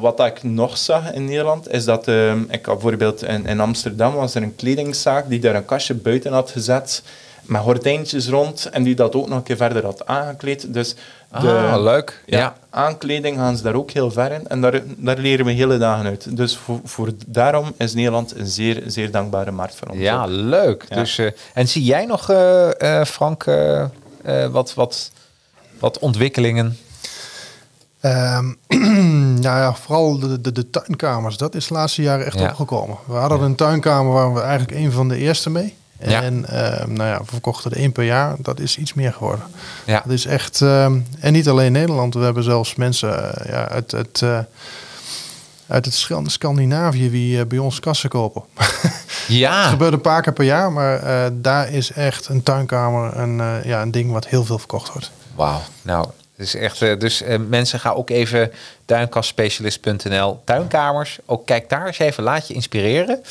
Wat ik nog zag in Nederland is dat ik bijvoorbeeld in, in Amsterdam was er een kledingzaak die daar een kastje buiten had gezet met gordijntjes rond en die dat ook nog een keer verder had aangekleed. Dus de Ah, leuk. ja, Ja. aankleding gaan ze daar ook heel ver in en daar, daar leren we hele dagen uit. Dus voor, voor daarom is Nederland een zeer, zeer dankbare markt voor ons. Ja, ook. leuk. Ja. Dus, eh, en zie jij nog, eh, eh, Frank, eh, eh, wat, wat, wat ontwikkelingen? Ehm, [CLEARS THROAT] nou ja, vooral de, de, de tuinkamers. Dat is de laatste jaren echt Ja. opgekomen. We hadden een tuinkamer waar we eigenlijk een van de eerste mee. Ja. En ehm, nou ja, we verkochten er één per jaar. Dat is iets meer geworden. Ja. Dat is echt... ehm, en niet alleen Nederland. We hebben zelfs mensen eh, ja, uit, uit, eh, uit het Scan- Scandinavië die eh, bij ons kassen kopen. [LAUGHS] Het Ja, gebeurt een paar keer per jaar. Maar daar is echt een tuinkamer een, ja, een ding wat heel veel verkocht wordt. wauw. Nou, dus echt, eh, dus eh, mensen gaan ook even tuinkastspecialist.nl, tuinkamers. Ook kijk daar eens even, laat je inspireren.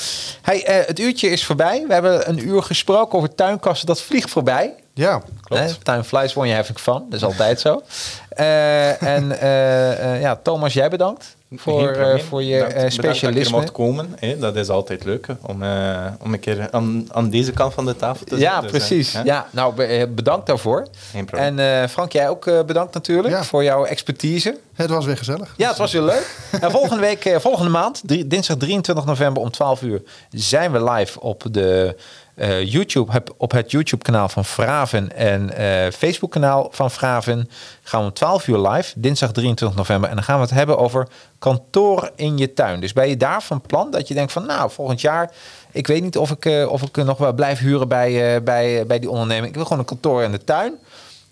Hey, eh, het uurtje is voorbij. We hebben een uur gesproken over tuinkasten. Dat vliegt voorbij. Ja, Klopt. Hè, time flies when you're having fun. Dat is altijd zo. Eh, en eh, eh, ja, Thomas, jij bedankt voor, eh, voor je Bedankt- eh, bedankt dat specialisme. komen. Hè. Dat is altijd leuk hè, om, eh, om een keer aan, aan deze kant van de tafel te Ja, zitten. Dus, eh, precies. hè. Ja, nou, be- bedankt daarvoor. Geen probleem. En eh, Frank, jij ook eh, bedankt natuurlijk Ja. voor jouw expertise. het was weer gezellig. Ja, het was heel leuk. [LAUGHS] En volgende week, eh, volgende maand, drie- dinsdag 23 november om 12 uur, zijn we live op de eh, YouTube, heb- op het YouTube-kanaal van Vraven en eh Facebook-kanaal van Vraven. Gaan we om 12 uur live, dinsdag 23 november. En dan gaan we het hebben over kantoor in je tuin. Dus ben je daar van plan dat je denkt van, nou, volgend jaar, ik weet niet of ik, eh, of ik nog wel blijf huren bij, eh, bij, bij die onderneming. Ik wil gewoon een kantoor in de tuin.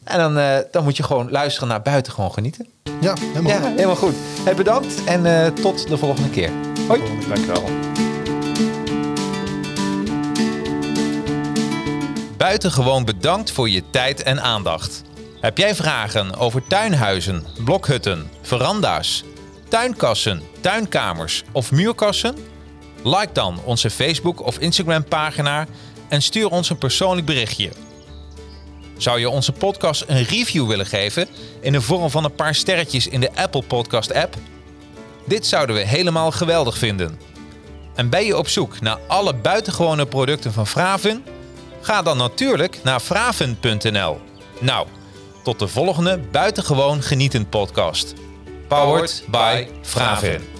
En dan, eh, dan moet je gewoon luisteren naar buiten, gewoon genieten. Ja, helemaal Ja, goed. helemaal goed. Hey, bedankt en eh, tot de volgende keer. Hoi. Dank Buitengewoon bedankt voor je tijd en aandacht. Heb jij vragen over tuinhuizen, blokhutten, veranda's, tuinkassen, tuinkamers of muurkassen? Like dan onze Facebook of Instagram pagina en stuur ons een persoonlijk berichtje. Zou je onze podcast een review willen geven in de vorm van een paar sterretjes in de Apple Podcast app? Dit zouden we helemaal geweldig vinden. En ben je op zoek naar alle buitengewone producten van Vraven? Ga dan natuurlijk naar vraven.nl. Nou, tot de volgende buitengewoon genietend podcast. Powered by Vraven.